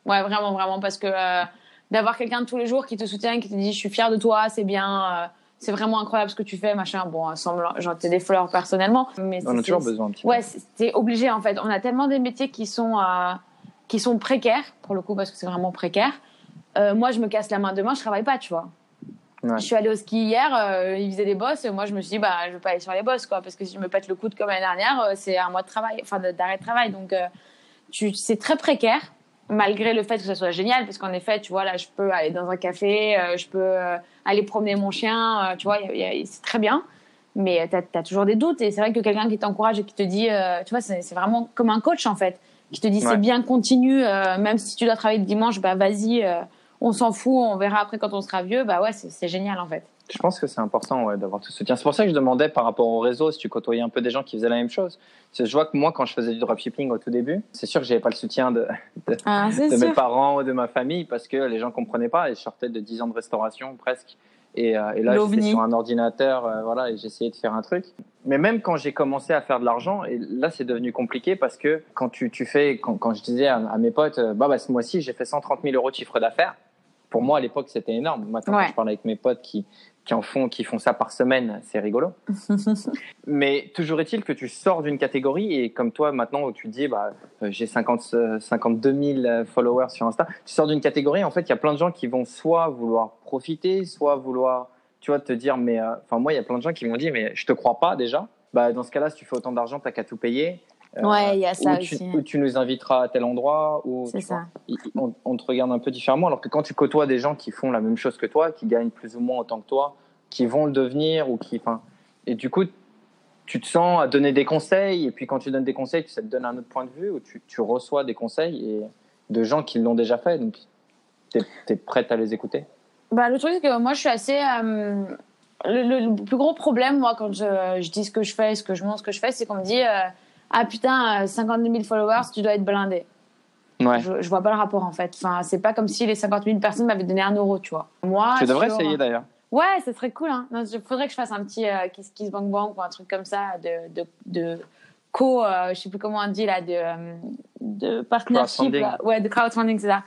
Ouais, vraiment, vraiment, parce que euh, d'avoir quelqu'un tous les jours qui te soutient, qui te dit je suis fier de toi, c'est bien, euh, c'est vraiment incroyable ce que tu fais, machin. Bon, me- j'en des fleurs personnellement, mais On a toujours besoin un petit Ouais, c'est obligé en fait. On a tellement des métiers qui sont euh, qui sont précaires pour le coup parce que c'est vraiment précaire. Moi, je me casse la main demain, je travaille pas, tu vois. Ouais. Je suis allée au ski hier, euh, ils faisaient des bosses, et moi je me suis dit bah je vais pas aller sur les bosses quoi, parce que si je me pète le coude comme l'année dernière, euh, c'est un mois de travail, enfin d'arrêt de travail, donc euh, tu c'est très précaire malgré le fait que ça soit génial, parce qu'en effet, tu vois là, je peux aller dans un café, euh, je peux euh, aller promener mon chien, euh, tu vois, il y a- il y a- c'est très bien. Mais tu as, toujours des doutes et c'est vrai que quelqu'un qui t'encourage et qui te dit, euh, tu vois, c'est vraiment comme un coach en fait. qui te dit Ouais. c'est bien, continue, euh, même si tu dois travailler le dimanche, bah vas-y, euh, on s'en fout, on verra après quand on sera vieux. Bah ouais, c'est c'est génial en fait. Je pense que c'est important ouais, d'avoir tout ce soutien. C'est pour ça que je demandais par rapport au réseau si tu côtoyais un peu des gens qui faisaient la même chose. Parce que je vois que moi, quand je faisais du dropshipping au tout début, c'est sûr que j'avais pas le soutien de, Ah, de mes parents ou de ma famille parce que les gens comprenaient pas et je sortais de 10 ans de restauration presque. Et, euh, et là, j'étais sur un ordinateur, euh, voilà, et j'essayais de faire un truc. Mais même quand j'ai commencé à faire de l'argent, et là, c'est devenu compliqué parce que quand tu, tu fais, quand, quand je disais à, à mes potes, euh, bah, bah, ce mois-ci, j'ai fait 130 000 euros de chiffre d'affaires. Pour moi, à l'époque, c'était énorme. Maintenant, Ouais. quand je parle avec mes potes qui, qui en font, qui font ça par semaine, c'est rigolo. <laughs> Mais toujours est-il que tu sors d'une catégorie et comme toi maintenant où tu te dis bah euh, j'ai 50 euh, 52 000 followers sur Insta, tu sors d'une catégorie en fait il y a plein de gens qui vont soit vouloir profiter, soit vouloir tu vois te dire mais euh, enfin moi il y a plein de gens qui m'ont dit mais je te crois pas déjà. Bah dans ce cas-là si tu fais autant d'argent t'as qu'à tout payer. Euh, Ouais, il y a ça ou tu, aussi. ou tu nous inviteras à tel endroit vois, il- on, on te regarde un peu différemment alors que quand tu côtoies des gens qui font la même chose que toi, qui gagnent plus ou moins autant que toi, qui vont le devenir ou qui enfin et du coup tu te sens à donner des conseils et puis quand tu donnes des conseils ça te donne un autre point de vue ou tu, tu reçois des conseils et de gens qui l'ont déjà fait donc tu es, prête à les écouter? Bah, le truc, c'est que moi, je suis assez. euh, le, le- le plus gros problème, moi, quand je, je dis ce que je fais, ce que je montre, ce que je fais, c'est qu'on me dit euh, Ah putain, euh, 52 000 followers, tu dois être blindé. ouais Je, je vois pas le rapport, en fait. Enfin, c'est pas comme si les 50 000 personnes m'avaient donné un euro, tu vois. Moi. tu devrais essayer d'ailleurs Ouais, c'est très cool. Hein. Faudrait que je fasse un petit euh, Kiss Kiss Bang Bang ou un truc comme ça de, de, de co, euh, je sais plus comment on dit là, de, euh, de partnership. Là. Ouais, de crowdfunding, c'est ça.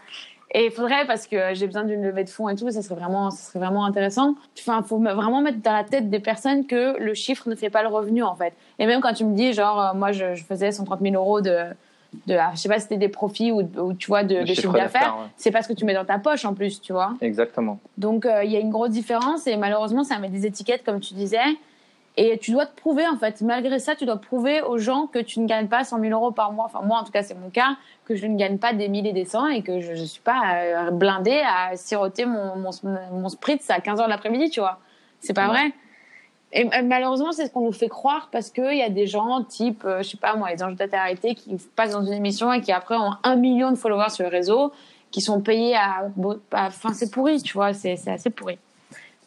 Et il faudrait, parce que j'ai besoin d'une levée de fonds et tout, ça serait vraiment, ça serait vraiment intéressant. Enfin, faut me- vraiment mettre dans la tête des personnes que le chiffre ne fait pas le revenu, en fait. Et même quand tu me dis, genre, euh, moi, je, je faisais 130 000 euros de, de ah, je sais pas si c'était des profits ou, ou tu vois, de, chiffre d'affaires, ouais. c'est parce que tu mets dans ta poche, en plus, tu vois. exactement Donc euh, il y a une grosse différence et malheureusement ça met des étiquettes comme tu disais. Et tu dois te prouver en fait, malgré ça, tu dois prouver aux gens que tu ne gagnes pas 100 000 euros par mois. Enfin moi en tout cas c'est mon cas, que je ne gagne pas des mille et des cents et que je ne suis pas euh, blindée à siroter mon, mon, mon spritz à 15 heures de l'après-midi, tu vois. C'est pas Ouais. vrai. Et euh, malheureusement c'est ce qu'on nous fait croire parce qu'il y a des gens type, euh, je sais pas moi, les anges de ta arrêté qui passent dans une émission et qui après ont un million de followers sur le réseau qui sont payés à. Enfin, c'est pourri, tu vois, c'est assez pourri.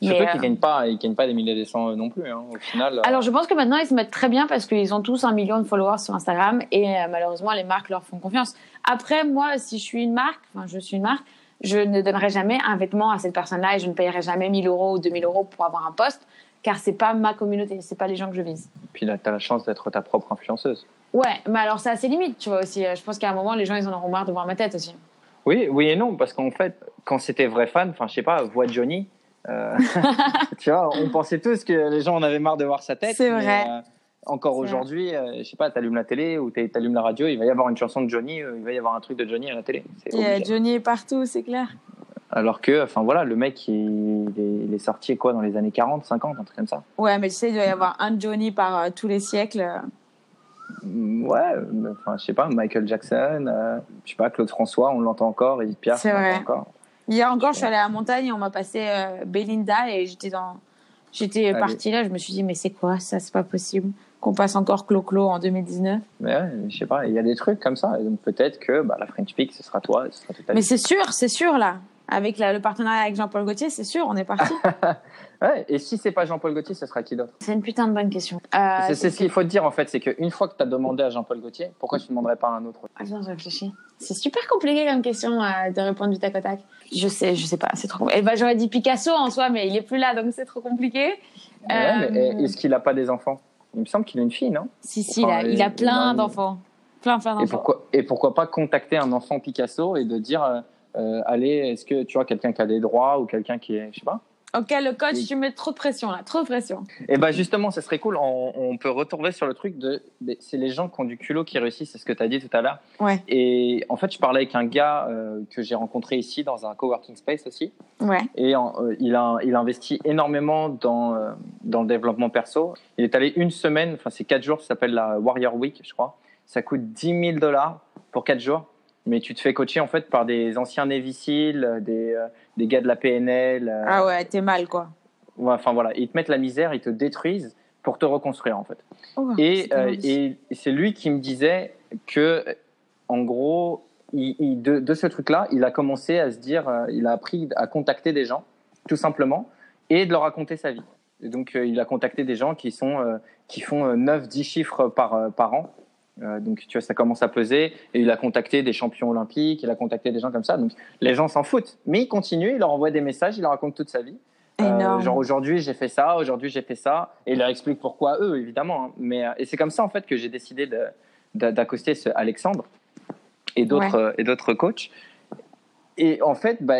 Surtout qu'ils euh, gagnent pas ils gagnent pas des milliers et des cents non plus hein. au final euh, Alors, je pense que maintenant, ils se mettent très bien parce qu'ils ont tous un million de followers sur Instagram et euh, malheureusement, les marques leur font confiance. Après, moi, si je suis une marque, enfin, je suis une marque, je ne donnerai jamais un vêtement à cette personne-là et je ne payerai jamais 1000 euros ou 2000 euros pour avoir un poste car c'est pas ma communauté, c'est pas les gens que je vise. puis là tu as la chance d'être ta propre influenceuse Ouais, mais alors, c'est assez limite, tu vois aussi. Je pense qu'à un moment, les gens, ils en auront marre de voir ma tête aussi. Oui, oui et non, parce qu'en fait, quand c'était vrai fan, enfin, je sais pas, voix de Johnny, <laughs> tu vois, on pensait tous que les gens en avaient marre de voir sa tête. C'est vrai. euh, encore aujourd'hui, euh, je sais pas, t'allumes la télé ou t'allumes la radio, il va y avoir une chanson de Johnny, euh, il va y avoir un truc de Johnny à la télé. C'est obligé. Johnny est partout, c'est clair. Alors que, enfin voilà, le mec, il, est, il est sorti quoi dans les années 40, 50, un truc comme ça. Ouais, mais tu sais, il doit y avoir un Johnny par euh, tous les siècles. Mm, Ouais, enfin, je sais pas, Michael Jackson, euh, je sais pas, Claude François, on l'entend encore, Edith Piaf, on l'entend vrai. encore. Hier encore, je suis allée à la montagne et on m'a passé euh, Belinda et j'étais dans, j'étais partie là. Je me suis dit mais c'est quoi ça? C'est pas possible qu'on passe encore Clo-Clo en 2019. Mais ouais, je sais pas, il y a des trucs comme ça. Donc peut-être que bah, la French Peak, ce sera toi, ce sera Mais c'est sûr, c'est sûr là. Avec la- le partenariat avec Jean-Paul Gaultier, c'est sûr, on est parti. <laughs> Ouais, et si c'est pas Jean-Paul Gaultier, ce sera qui d'autre? C'est une putain de bonne question. Euh, C'est c'est ce qu'il faut te dire en fait, c'est qu'une fois que tu as demandé à Jean-Paul Gaultier, pourquoi tu ne demanderais pas à un autre? Attends, je réfléchis. C'est super compliqué comme question euh, de répondre du tac au tac. Je sais, je sais pas, c'est trop. Eh ben, j'aurais dit Picasso en soi, mais il est plus là, donc c'est trop compliqué. Ouais, Euh, est-ce qu'il a pas des enfants? Il me semble qu'il a une fille, non? Si, si, Enfin, il a, il a plein d'enfants. Plein, plein et d'enfants. pourquoi, et pourquoi pas contacter un enfant Picasso et de dire, euh, euh, allez, est-ce que tu vois quelqu'un qui a des droits ou quelqu'un qui est, je sais pas? Ok, le coach, tu mets trop de pression là, trop de pression. Et ben justement, ça serait cool. On, on peut retourner sur le truc de, c'est les gens qui ont du culot qui réussissent, c'est ce que tu as dit tout à l'heure. Ouais. Et en fait, je parlais avec un gars euh, que j'ai rencontré ici dans un coworking space aussi. Ouais. Et en- euh, il, a, il investit énormément dans, euh, dans le développement perso. Il est allé une semaine, enfin c'est quatre jours, ça s'appelle la Warrior Week, je crois. Ça coûte 10 000 dollars pour quatre jours. Mais tu te fais coacher en fait par des anciens Navy Seals, euh, des, euh, des gars de la PNL. euh, Ah ouais, t'es mal quoi. ouais, Enfin voilà, ils te mettent la misère, ils te détruisent pour te reconstruire en fait. Oh, Et, c'est euh, horrible. et c'est lui qui me disait que en gros, il- il- de, de ce truc-là, il a commencé à se dire, il a appris à contacter des gens, tout simplement, et de leur raconter sa vie. Et donc, il a contacté des gens qui, sont, qui font 9-10 chiffres par, par an. Euh, donc, tu vois, ça commence à peser. Et il a contacté des champions olympiques, il a contacté des gens comme ça. Donc, les gens s'en foutent. Mais il continue, il leur envoie des messages, il leur raconte toute sa vie. Euh, genre aujourd'hui j'ai fait ça, aujourd'hui j'ai fait ça, et il leur explique pourquoi eux évidemment. hein. Mais euh, et c'est comme ça en fait que j'ai décidé d'accoster ce Alexandre et d'autres et d'autres coachs. Et en fait, bah,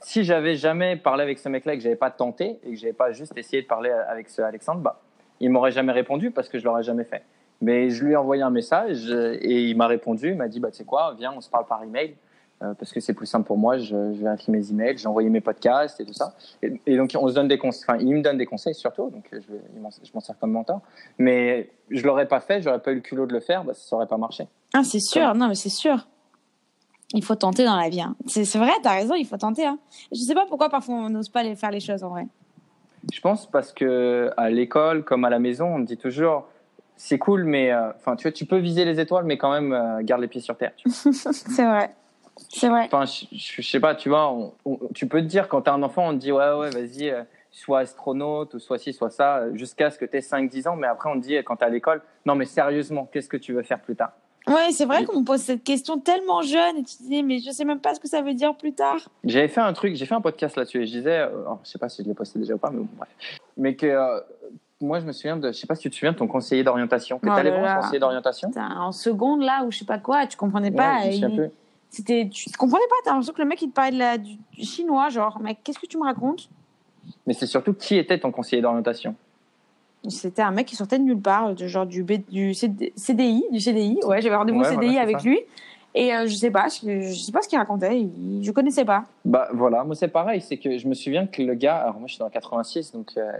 si j'avais jamais parlé avec ce mec-là et que j'avais pas tenté et que j'avais pas juste essayé de parler avec ce Alexandre, bah, il m'aurait jamais répondu parce que je l'aurais jamais fait. Mais je lui ai envoyé un message euh, et il m'a répondu, il m'a dit bah tu sais quoi, viens, on se parle par email. euh, parce que c'est plus simple pour moi, je, je vérifie mes emails, j'ai envoyé mes podcasts et tout ça. Et, et donc on se donne des conseils, enfin il me donne des conseils surtout, donc je, m'en- je m'en sers comme mentor. Mais je l'aurais pas fait, j'aurais pas eu le culot de le faire, bah, ça aurait pas marché. Ah, c'est sûr, non, mais c'est sûr. Il faut tenter dans la vie. hein. C'est vrai, t'as raison, il faut tenter. Hein. Je sais pas pourquoi parfois on n'ose pas les faire les choses en vrai. Je pense parce que à l'école comme à la maison, on me dit toujours c'est cool, mais euh, enfin tu vois, tu peux viser les étoiles, mais quand même euh, garde les pieds sur terre. <laughs> C'est vrai. C'est vrai. Enfin, je, je, je sais pas, tu vois, on- on- tu peux te dire quand t'es un enfant, on te dit ouais ouais vas-y, euh, sois astronaute ou soit ci soit ça, jusqu'à ce que t'aies 5-10 ans, mais après on te dit quand t'es à l'école, non mais sérieusement, qu'est-ce que tu veux faire plus tard? Ouais, c'est vrai qu'on me pose cette question tellement jeune et tu te dis, mais je sais même pas ce que ça veut dire plus tard. J'avais fait un truc, j'ai fait un podcast là-dessus et je disais, alors, je sais pas si je l'ai posté déjà ou pas, mais bon, bref. Mais que moi, je me souviens de, je sais pas si tu te souviens de ton conseiller d'orientation. Que Oh t'allais voir conseiller d'orientation? En seconde là, ou je sais pas quoi, tu comprenais Ouais, pas. souviens il-. C'était, tu comprenais pas, t'as l'impression que le mec il te parlait de la, du, du chinois, genre, mec, qu'est-ce que tu me racontes? Mais c'est surtout qui était ton conseiller d'orientation C'était un mec qui sortait de nulle part, de genre du, B- du CD CDI, du CDI. Ouais, j'avais rendez-vous Ouais, CDI voilà, avec ça. lui. Et euh, je sais pas, je, je sais pas ce qu'il racontait, il- je connaissais pas. Bah voilà, moi c'est pareil, c'est que je me souviens que le gars, alors moi je suis dans 86, donc euh,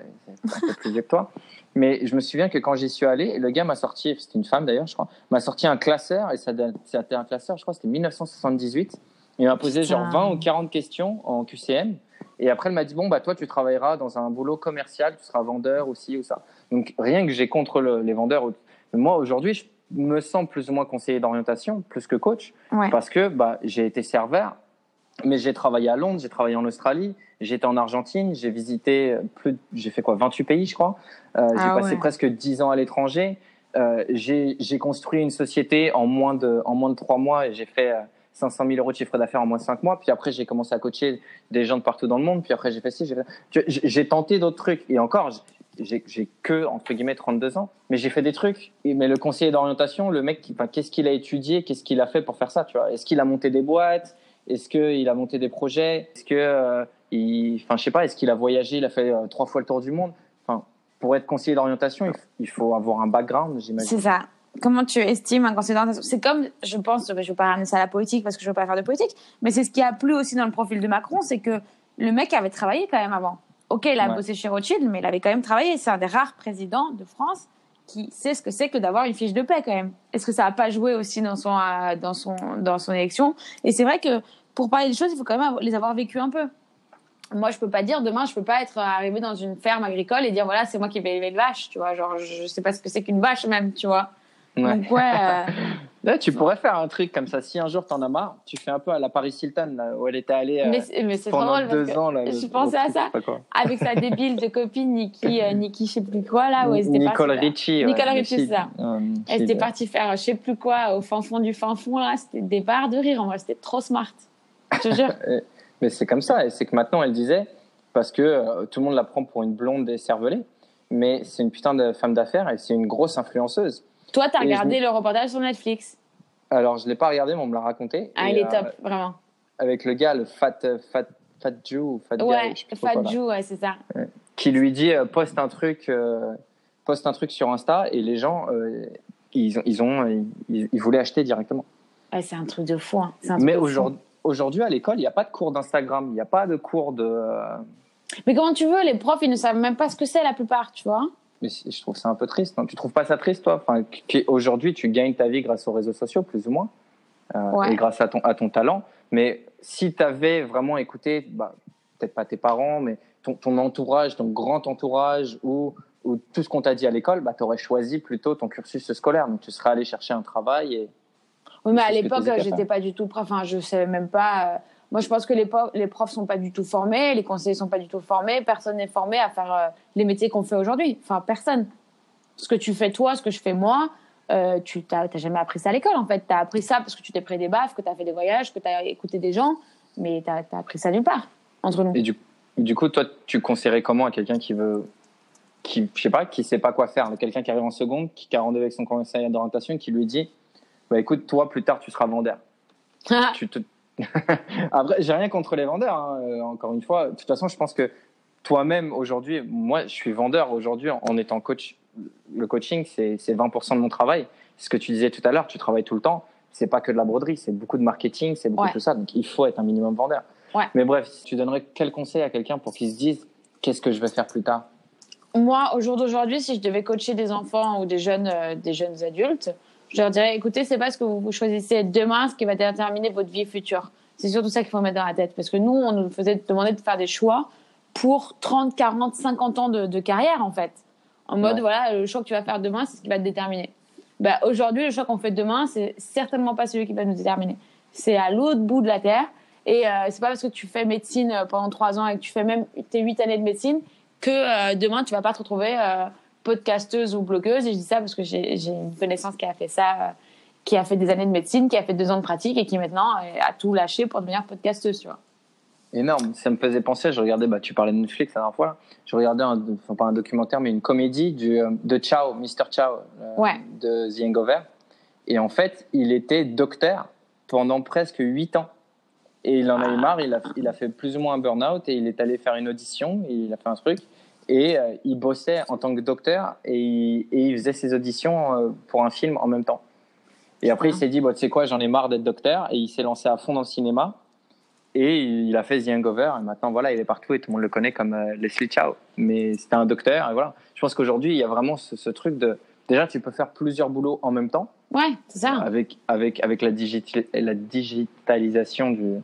c'est un peu plus vieux que toi, mais je me souviens que quand j'y suis allé, le gars m'a sorti, c'était une femme d'ailleurs, je crois, m'a sorti un classeur, et ça c'était un classeur, je crois, c'était 1978. Il m'a posé Putain. genre 20 ou 40 questions en QCM, et après elle m'a dit, bon, bah toi tu travailleras dans un boulot commercial, tu seras vendeur aussi ou ça. Donc rien que j'ai contre le- les vendeurs. Moi aujourd'hui, je me sens plus ou moins conseiller d'orientation, plus que coach, Ouais. parce que bah, j'ai été serveur, mais j'ai travaillé à Londres, j'ai travaillé en Australie, j'ai été en Argentine, j'ai visité plus, j'ai fait quoi, 28 pays, je crois. Euh, j'ai Ah passé ouais. presque 10 ans à l'étranger. Euh, j'ai j'ai construit une société en moins de, en moins de 3 mois et j'ai fait euh, 500 000 euros de chiffre d'affaires en moins de 5 mois. Puis après, j'ai commencé à coacher des gens de partout dans le monde. Puis après, j'ai fait ci, fait... J'ai j'ai tenté d'autres trucs. Et encore, j'ai que, entre guillemets, 32 ans. Mais j'ai fait des trucs. Mais le conseiller d'orientation, le mec, qu'est-ce qu'il a étudié Qu'est-ce qu'il a fait pour faire ça tu vois? Est-ce qu'il a monté des boîtes? Est-ce qu'il a monté des projets? Est-ce que, euh, je sais pas, est-ce qu'il a voyagé Il a fait euh, trois fois le tour du monde? Enfin, pour être conseiller d'orientation, il faut avoir un background, j'imagine. C'est ça. Comment tu estimes un conseiller d'orientation? C'est comme, je pense, je ne veux pas ramener ça à la politique parce que je ne veux pas faire de politique, mais c'est ce qui a plu aussi dans le profil de Macron, c'est que le mec avait travaillé quand même avant. Ok, il a Ouais. bossé chez Rothschild, mais il avait quand même travaillé. C'est un des rares présidents de France qui sait ce que c'est que d'avoir une fiche de paix quand même. Est-ce que ça n'a pas joué aussi dans son, euh, dans son, dans son élection? Et c'est vrai que pour parler des choses, il faut quand même les avoir vécues un peu. Moi, je peux pas dire demain, je peux pas être arrivé dans une ferme agricole et dire voilà, c'est moi qui vais élever une vache, tu vois. Genre, je sais pas ce que c'est qu'une vache même, tu vois. Ouais. Donc ouais, euh, <laughs> Là, tu pourrais faire un truc comme ça. Si un jour t'en as marre, tu fais un peu à la Paris Hilton, là, où elle était allée euh, mais, pendant drôle deux ans. Là, je pensais à ça. avec sa débile de copine Nikki, euh, Nikki, je sais plus quoi là, où elle était Nicole partie. Nicole ouais, Richie, c'est ça. Euh, elle était partie faire je sais plus quoi au fin fond du fin fond là, c'était des barres de rire en vrai, c'était trop smart. Je te jure. <laughs> Mais c'est comme ça. Et c'est que maintenant, elle disait, parce que euh, tout le monde la prend pour une blonde écervelée, mais c'est une putain de femme d'affaires et c'est une grosse influenceuse. Toi, t'as Et je regardé le reportage sur Netflix. Alors, je l'ai pas regardé, mais on me l'a raconté. Ah, Et, il est euh, top, vraiment. avec le gars, le Fat, euh, Fat, Fat Jew, Fat Ouais, Fat Jou, ouais, c'est ça. qui lui dit euh, poste un truc, euh, poste un truc sur Insta et les gens, euh, ils ils ont, ils, ils voulaient acheter directement. Ouais, c'est un truc de fou. hein. Un truc Mais aujourd'hui, à l'école, il n'y a pas de cours d'Instagram, il n'y a pas de cours de. euh, Mais comment tu veux Les profs, ils ne savent même pas ce que c'est la plupart, tu vois. Mais je trouve ça un peu triste. Non tu trouves pas ça triste, toi? Enfin, Aujourd'hui, tu gagnes ta vie grâce aux réseaux sociaux, plus ou moins, euh, Ouais. et grâce à ton, à ton talent. Mais si tu avais vraiment écouté, bah, peut-être pas tes parents, mais ton, ton entourage, ton grand entourage, ou, ou tout ce qu'on t'a dit à l'école, bah, tu aurais choisi plutôt ton cursus scolaire. Donc, tu serais allé chercher un travail. Et... Oui, mais à l'époque, j'étais pas du tout. Enfin, je savais même pas. Moi, je pense que les, po- les profs sont pas du tout formés, les conseillers sont pas du tout formés. Personne n'est formé à faire euh, les métiers qu'on fait aujourd'hui. Enfin, personne. Ce que tu fais toi, ce que je fais moi, euh, tu t'as jamais appris ça à l'école. En fait, t'as appris ça parce que tu t'es pris des baffes, que t'as fait des voyages, que t'as écouté des gens, mais t'as as appris ça nulle part entre nous. Et du, du coup, toi, tu conseillerais comment à quelqu'un qui veut, qui, je sais pas, qui sait pas quoi faire, quelqu'un qui arrive en seconde, qui a rendez-vous avec son conseiller d'orientation, qui lui dit, bah écoute, toi, plus tard, tu seras vendeur. tu te... <laughs> Après, j'ai rien contre les vendeurs, hein, euh, encore une fois. De toute façon, je pense que toi-même, aujourd'hui, moi, je suis vendeur aujourd'hui en, étant coach. Le coaching, c'est c'est 20% de mon travail. Ce que tu disais tout à l'heure, tu travailles tout le temps. C'est pas que de la broderie, c'est beaucoup de marketing, c'est beaucoup Ouais. de tout ça. Donc, il faut être un minimum vendeur. Ouais. Mais bref, si tu donnerais quel conseil à quelqu'un pour qu'il se dise qu'est-ce que je vais faire plus tard? Moi, au jour d'aujourd'hui, si je devais coacher des enfants ou des jeunes, euh, des jeunes adultes, je leur dirais écoutez, c'est pas ce que vous choisissez demain, ce qui va déterminer votre vie future. C'est surtout ça qu'il faut mettre dans la tête. Parce que nous, on nous faisait demander de faire des choix pour 30, 40, 50 ans de, de carrière, en fait. En mode, voilà, le choix que tu vas faire demain, c'est ce qui va te déterminer. Bah, aujourd'hui, le choix qu'on fait demain, c'est certainement pas celui qui va nous déterminer. C'est à l'autre bout de la terre. Et euh, c'est pas parce que tu fais médecine euh, pendant trois ans et que tu fais même tes huit années de médecine que euh, demain tu vas pas te retrouver euh, podcasteuse ou blogueuse. Et je dis ça parce que j'ai une connaissance qui a fait ça, qui a fait des années de médecine, qui a fait deux ans de pratique et qui maintenant a tout lâché pour devenir podcasteuse, tu vois. Énorme. Ça me faisait penser, je regardais, bah, tu parlais de Netflix la dernière fois, là. je regardais, un, enfin pas un documentaire, mais une comédie du, euh, de Ciao, Mr. Ciao, euh, Ouais. de The Hangover. Et en fait, il était docteur pendant presque 8 ans. Et il en a eu marre, il a, il a fait plus ou moins un burn-out et il est allé faire une audition, et il a fait un truc. Et euh, il bossait en tant que docteur et il, et il faisait ses auditions euh, pour un film en même temps. Et après, il s'est dit, bah, tu sais quoi, j'en ai marre d'être docteur. Et il s'est lancé à fond dans le cinéma. Et il a fait The Hangover. Et maintenant, voilà, il est partout et tout le monde le connaît comme euh, Leslie Chow. Mais c'était un docteur. Et voilà. Je pense qu'aujourd'hui, il y a vraiment ce, ce truc de. Déjà, tu peux faire plusieurs boulots en même temps Ouais, c'est ça. avec, avec, avec la, digitalisation du,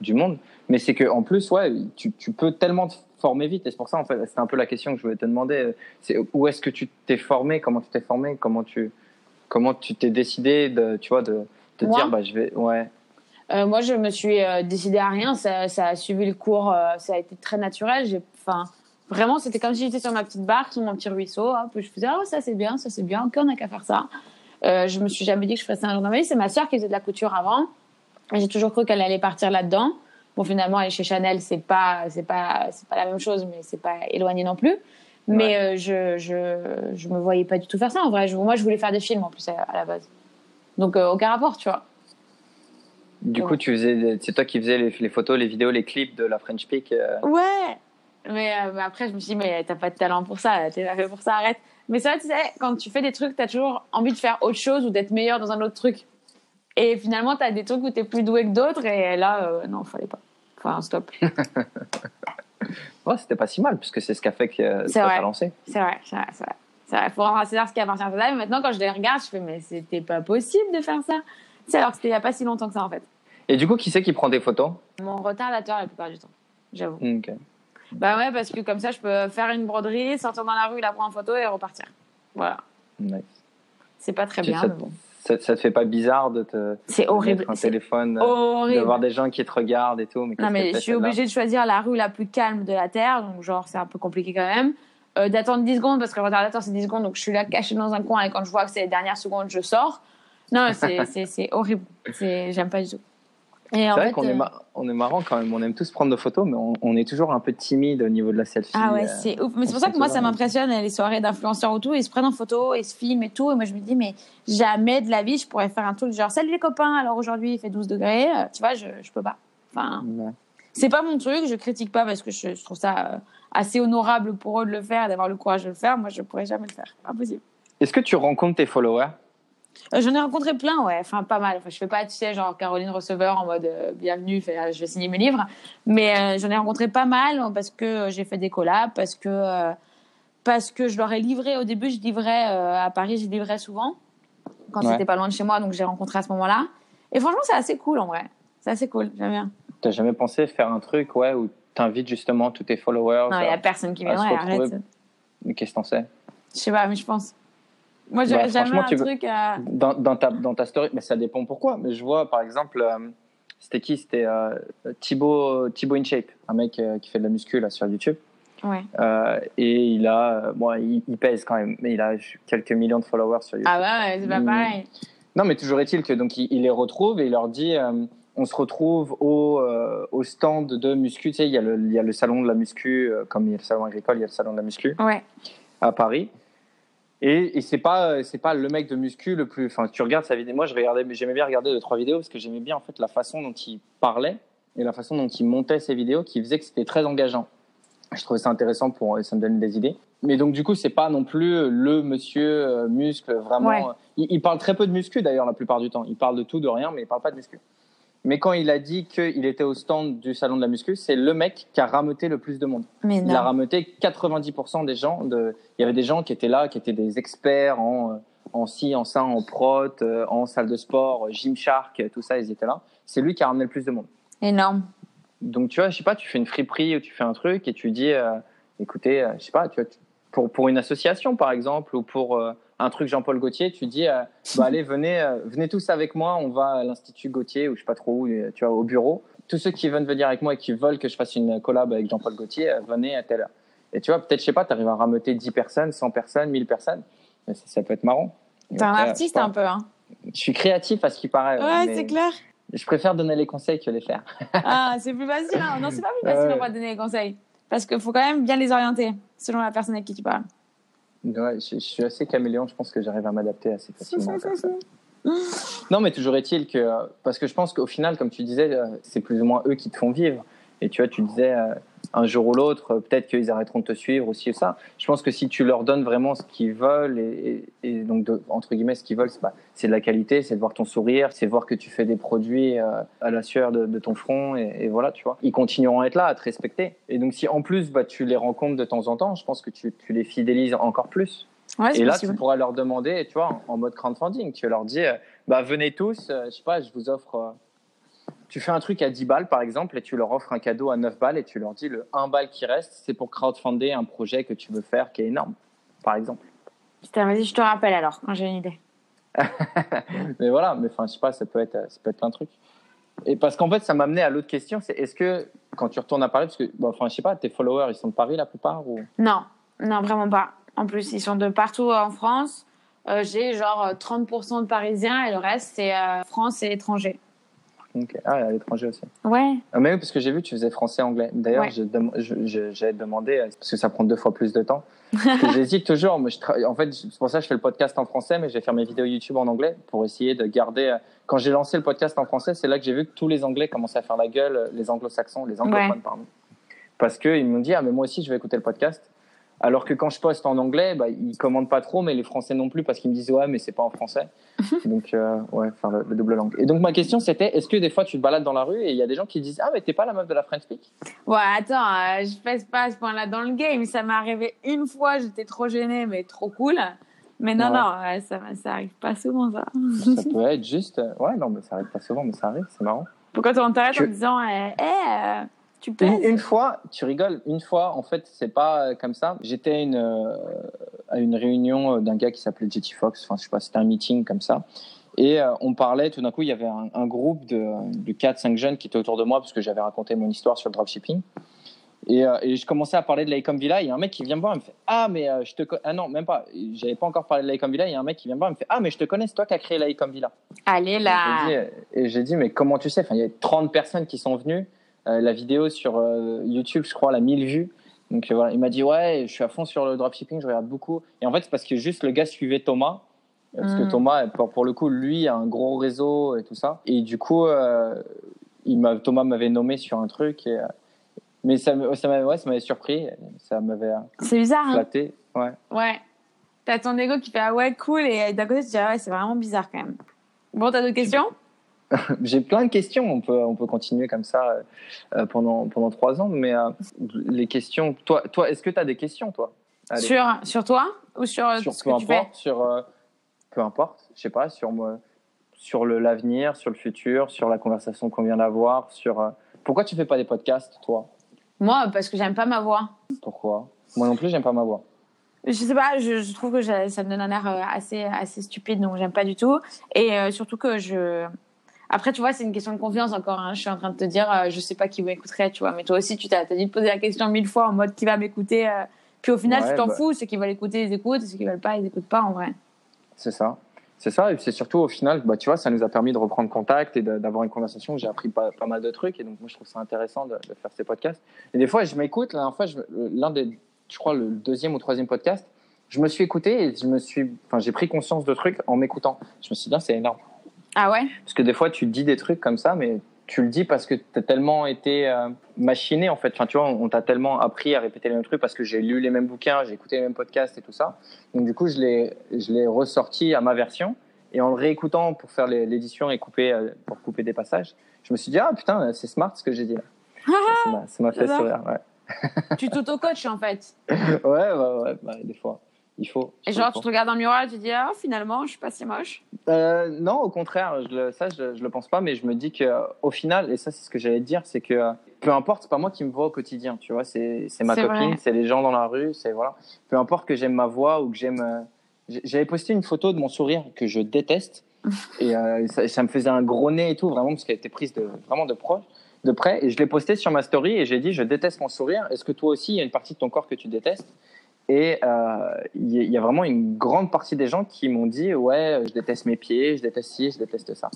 du monde. Mais c'est qu'en plus, ouais, tu, tu peux tellement te former vite. Et c'est pour ça, en fait, c'était un peu la question que je voulais te demander. C'est où est-ce que tu t'es formé Comment tu t'es formé Comment tu comment tu t'es décidé de, tu vois, de te dire, bah, je vais, ouais, Euh, moi, je me suis euh, décidée à rien. Ça, ça a suivi le cours. euh, ça a été très naturel. J'ai, enfin, vraiment, c'était comme si j'étais sur ma petite barque, sur mon petit ruisseau. Hop, je faisais, oh, ça c'est bien, ça c'est bien. Ok, on n'a qu'à faire ça. Euh, je me suis jamais dit que je ferais ça un jour dans ma vie. C'est ma sœur qui faisait de la couture avant. J'ai toujours cru qu'elle allait partir là-dedans. Bon, finalement, aller chez Chanel, c'est pas, c'est pas, c'est pas la même chose, mais c'est pas éloigné non plus. Mais euh, je, je, je me voyais pas du tout faire ça en vrai. Je- moi, je voulais faire des films en plus à, à la base. Donc, euh, aucun rapport, tu vois. Du coup, tu faisais, c'est toi qui faisais les, les photos, les vidéos, les clips de la French Peak. euh, Ouais. Mais, euh, mais après, je me suis dit, mais t'as pas de talent pour ça, t'es pas fait pour ça, arrête. Mais ça, tu sais, quand tu fais des trucs, t'as toujours envie de faire autre chose ou d'être meilleur dans un autre truc. Et finalement, t'as des trucs où t'es plus doué que d'autres, et là, euh, non, fallait pas. Enfin, stop. <laughs> Ouais, c'était pas si mal, puisque c'est ce qui a fait que ça t'a lancé. C'est vrai, c'est vrai, c'est vrai. Vrai, faut rendre à César ce qui appartient à César. Mais maintenant, quand je les regarde, je fais, mais c'était pas possible de faire ça. C'est alors que c'était il y a pas si longtemps que ça, en fait. Et du coup, qui c'est qui prend tes photos? Mon retardateur, la plupart du temps, j'avoue. Ok. Bah ouais, parce que comme ça, je peux faire une broderie, sortir dans la rue, la prendre en photo et repartir. Voilà. Nice. C'est pas très Tu- bien, mais bon. Ça, ça te fait pas bizarre de te C'est horrible. un téléphone, euh, de horrible. voir des gens qui te regardent et tout. Mais Non, mais je suis obligée de choisir la rue la plus calme de la Terre, donc genre c'est un peu compliqué quand même. Euh, D'attendre 10 secondes, parce que le retardateur c'est 10 secondes, donc je suis là cachée dans un coin et quand je vois que c'est les dernières secondes, je sors. Non, c'est- <laughs> horrible. C'est- J'aime pas du tout. C'est vrai fait, qu'on euh, est, mar- on est marrant quand même. On aime tous prendre nos photos, mais on, on est toujours un peu timide au niveau de la selfie. Ah ouais, euh. c'est ouf. Mais c'est pour ça que moi, ça m'impressionne, les soirées d'influenceurs ou tout. Ils se prennent en photo, ils se filment et tout. Et moi, je me dis, mais jamais de la vie, je pourrais faire un truc genre, salut les copains, alors aujourd'hui, il fait 12 degrés. Euh, Tu vois, je, je peux pas. Enfin, Ouais. c'est pas mon truc. Je critique pas parce que je, je trouve ça euh, assez honorable pour eux de le faire, d'avoir le courage de le faire. Moi, je pourrais jamais le faire. Impossible. Est-ce que tu rencontres tes followers? Euh, J'en ai rencontré plein, ouais. Enfin, pas mal. Enfin, je fais pas, tu sais, genre Caroline Receveur en mode euh, bienvenue, fait, euh, je vais signer mes livres. Mais euh, j'en ai rencontré pas mal euh, parce que euh, j'ai fait des collabs, parce que, euh, parce que je leur ai livré. Au début, je livrais euh, à Paris, je livrais souvent quand Ouais. c'était pas loin de chez moi, donc j'ai rencontré à ce moment-là. Et franchement, c'est assez cool en vrai. C'est assez cool, j'aime bien. T'as jamais pensé faire un truc ouais, où t'invites justement tous tes followers Non, il y à- a personne qui viendrait, arrête. Mais Qu'est-ce que t'en sais? Je sais pas, mais je pense. Moi, j'aurais Bah, jamais un tu truc. euh, dans, dans ta, dans ta story, mais ça dépend pourquoi. Mais je vois, par exemple, euh, c'était qui? C'était euh, Thibaut, Thibaut InShape, un mec euh, qui fait de la muscu là, sur YouTube. Ouais. Et il a, bon, il, il pèse quand même, mais il a quelques millions de followers sur YouTube. Ah ouais, c'est pas Mm. pareil. Non, mais toujours est-il que donc il, il les retrouve et il leur dit, on se retrouve au, euh, au stand de muscu. Tu sais, il y a le, il y a le salon de la muscu, euh, comme il y a le salon agricole, il y a le salon de la muscu Ouais. à Paris. Et, et c'est pas c'est pas le mec de muscu le plus. Enfin, tu regardes sa vidéo. Moi, je regardais, mais j'aimais bien regarder deux trois vidéos parce que j'aimais bien en fait la façon dont il parlait et la façon dont il montait ses vidéos, qui faisait que c'était très engageant. Je trouvais ça intéressant pour et ça me donne des idées. Mais donc du coup, c'est pas non plus le monsieur euh, muscle vraiment. Ouais. Il, il parle très peu de muscu d'ailleurs la plupart du temps. Il parle de tout de rien, mais il parle pas de muscu. Mais quand il a dit qu'il était au stand du salon de la muscu, c'est le mec qui a rameuté le plus de monde. Il a rameuté 90% des gens. De... Il y avait des gens qui étaient là, qui étaient des experts en, euh, en ci, en ça, en prot, euh, en salle de sport, euh, Gymshark, euh, tout ça, ils étaient là. C'est lui qui a ramené le plus de monde. Énorme. Donc, tu vois, je sais pas, tu fais une friperie ou tu fais un truc et tu dis, euh, écoutez, je sais pas, tu vois, pour, pour une association, par exemple, ou pour euh, un truc Jean-Paul Gaultier, tu dis, euh, bah, allez, venez, euh, venez tous avec moi, on va à l'Institut Gaultier ou je sais pas trop où, euh, tu vois, au bureau. Tous ceux qui veulent venir avec moi et qui veulent que je fasse une collab avec Jean-Paul Gaultier, euh, venez à telle heure. Et tu vois, peut-être, je sais pas, tu arrives à rameuter 10 personnes, 100 personnes, 1000 personnes. Ça, ça peut être marrant. T'es un artiste un peu, hein. Je suis créatif à ce qui paraît. Ouais, mais c'est clair. Je préfère donner les conseils que les faire. <laughs> Ah, c'est plus facile. Hein. Non, c'est pas plus facile, on va donner les conseils. Parce qu'il faut quand même bien les orienter, selon la personne avec qui tu parles. Ouais, je, je suis assez caméléon, je pense que j'arrive à m'adapter assez facilement. Non, mais toujours est-il que, euh, parce que je pense qu'au final, comme tu disais, euh, c'est plus ou moins eux qui te font vivre. Et tu vois, tu disais, euh, un jour ou l'autre, euh, peut-être qu'ils arrêteront de te suivre aussi ça. Je pense que si tu leur donnes vraiment ce qu'ils veulent, et, et- et donc, de- entre guillemets, ce qu'ils veulent, c'est bah, de la qualité, c'est de voir ton sourire, c'est de voir que tu fais des produits euh, à la sueur de, de ton front, et, et voilà, tu vois. Ils continueront à être là, à te respecter. Et donc, si en plus, bah, tu les rencontres de temps en temps, je pense que tu, tu les fidélises encore plus. Ouais, Et là, possible. tu pourras leur demander, tu vois, en mode crowdfunding, tu leur dis, euh, bah, venez tous, euh, je sais pas, je vous offre. Tu fais un truc à 10 balles, par exemple, et tu leur offres un cadeau à 9 balles, et tu leur dis, le 1 balle qui reste, c'est pour crowdfunder un projet que tu veux faire qui est énorme, par exemple. Putain, vas-y, je te rappelle alors, quand j'ai une idée. <laughs> Mais voilà, mais enfin, je sais pas, ça peut être, ça peut être de trucs. Et parce qu'en fait, ça m'a amené à l'autre question, c'est est-ce que quand tu retournes à Paris, parce que, bon, enfin, je sais pas, tes followers, ils sont de Paris la plupart ou... Non, non, vraiment pas. En plus, ils sont de partout en France. Euh, j'ai genre euh, 30% de Parisiens et le reste, c'est euh, France et étrangers. Ok. Ah, à l'étranger aussi. Ouais. Ah, mais oui, parce que j'ai vu que tu faisais français-anglais. D'ailleurs, Ouais. j'ai dem- je- je- j'allais te demander, euh, parce que ça prend deux fois plus de temps. <laughs> J'hésite toujours. Moi, je tra- En fait, c'est pour ça que je fais le podcast en français, mais je vais faire mes vidéos YouTube en anglais pour essayer de garder. euh, Quand j'ai lancé le podcast en français, c'est là que j'ai vu que tous les Anglais commençaient à faire la gueule, euh, les anglo-saxons, les anglophones, Ouais. pardon. Parce qu'ils m'ont dit, ah, mais moi aussi, je vais écouter le podcast. Alors que quand je poste en anglais, bah, ils commandent pas trop, mais les Français non plus, parce qu'ils me disent, ouais, mais c'est pas en français. <laughs> donc, euh, ouais, faire le, le double langue. Et donc, ma question, c'était, est-ce que des fois, tu te balades dans la rue et il y a des gens qui disent, ah, mais t'es pas la meuf de la French Speak Ouais, attends, euh, je pèse pas à ce point-là dans le game. Ça m'est arrivé une fois, j'étais trop gênée, mais trop cool. Mais non, Ouais. non, ouais, ça, ça arrive pas souvent, ça. Ça peut être juste. euh, Ouais, non, mais ça arrive pas souvent, mais ça arrive, c'est marrant. Pourquoi Tu- en disant, eh, eh, euh, tu Une, une fois, tu rigoles, une fois, en fait, c'est pas comme ça. J'étais à une, euh, à une réunion euh, d'un gars qui s'appelait JT Fox, enfin, je sais pas, c'était un meeting comme ça. Et euh, on parlait, tout d'un coup, il y avait un, un groupe de, de 4-5 jeunes qui étaient autour de moi parce que j'avais raconté mon histoire sur le dropshipping. Et, euh, et je commençais à parler de l'Icom Villa. Il y a un mec qui vient me voir, il me fait Ah, mais euh, je te connais. Ah non, même pas. J'avais pas encore parlé de l'Icom Villa. Il y a un mec qui vient me voir, il me fait Ah, mais je te connais, c'est toi qui as créé l'Icom Villa. Allez Et j'ai là. dit- Et j'ai dit, mais comment tu sais? Enfin, Il y a 30 personnes qui sont venues. Euh, la vidéo sur euh, YouTube, je crois, elle a 1000 vues. Donc euh, voilà, il m'a dit, ouais, je suis à fond sur le dropshipping, je regarde beaucoup. Et en fait, c'est parce que juste le gars suivait Thomas. Parce que Mm. Thomas, pour, le coup, lui, a un gros réseau et tout ça. Et du coup, euh, il Thomas m'avait nommé sur un truc. Et, euh, mais ça, ça m'avait ouais, surpris. Ça m'avait C'est bizarre, hein flatté. Ouais. Ouais. T'as ton ego qui fait, ah ouais, cool, et d'un côté, tu dis, ah ouais, c'est vraiment bizarre quand même. Bon, t'as d'autres questions? <laughs> J'ai plein de questions. On peut, on peut continuer comme ça euh, euh, pendant, pendant trois ans. Mais euh, les questions, toi, toi est-ce que tu as des questions, toi? Allez. sur, sur toi ou sur, sur ce peu que tu fais? importe, sur euh, peu importe, je sais pas, sur moi, sur l'avenir, sur le futur, sur la conversation qu'on vient d'avoir, sur pourquoi tu fais pas des podcasts, toi? Moi, parce que j'aime pas ma voix. Pourquoi? Moi non plus, j'aime pas ma voix. Je sais pas, je, je trouve que ça me donne un air assez, assez stupide, donc j'aime pas du tout. Et surtout que je. Après, tu vois, c'est une question de confiance encore. hein. Je suis en train de te dire, euh, je sais pas qui m'écouterait, tu vois. Mais toi aussi, tu t'as dû te poser la question mille fois en mode qui va m'écouter. euh. Puis au final, Ouais, tu t'en bah. fous. Ceux qui veulent écouter, ils écoutent. Ceux qui veulent pas, ils écoutent pas, en vrai. C'est ça. C'est ça, et c'est surtout au final, bah, tu vois, ça nous a permis de reprendre contact et de- d'avoir une conversation. J'ai appris pas, pas mal de trucs, et donc moi je trouve ça intéressant de, de faire ces podcasts. Et des fois, je m'écoute. La dernière fois, je- l'un des, je crois, le deuxième ou troisième podcast, je me suis écouté et je me suis, enfin, j'ai pris conscience de trucs en m'écoutant. Je me suis dit, Ah, c'est énorme. Ah ouais? Parce que des fois, tu dis des trucs comme ça, mais tu le dis parce que tu as tellement été euh, machiné, en fait. Enfin, tu vois, on t'a tellement appris à répéter les mêmes trucs parce que j'ai lu les mêmes bouquins, j'ai écouté les mêmes podcasts et tout ça. Donc, du coup, je l'ai, ressorti à ma version. Et en le réécoutant pour faire l'édition et couper, euh, pour couper des passages, je me suis dit, ah putain, c'est smart ce que j'ai dit là. ça m'a- ça m'a fait sourire. Ouais, Tu t'auto-coaches, en fait. <laughs> ouais, ouais, ouais, bah, des fois. Il faut. Et genre, tu te regardes dans le miroir et tu dis, ah, finalement, je suis pas si moche. Euh, non, au contraire, je le, ça je, je le pense pas, mais je me dis que euh, au final, et ça c'est ce que j'allais te dire, c'est que euh, peu importe, c'est pas moi qui me vois au quotidien, tu vois, c'est ma copine, c'est les gens dans la rue, c'est voilà. Peu importe que j'aime ma voix ou que j'aime. j'ai- J'avais posté une photo de mon sourire que je déteste <laughs> et euh, ça, ça me faisait un gros nez et tout vraiment parce qu'elle était prise de vraiment de proche, de près et je l'ai posté sur ma story et j'ai dit je déteste mon sourire. Est-ce que toi aussi il y a une partie de ton corps que tu détestes? Et euh, il y a- il y a vraiment une grande partie des gens qui m'ont dit ouais je déteste mes pieds, je déteste ci, je déteste ça.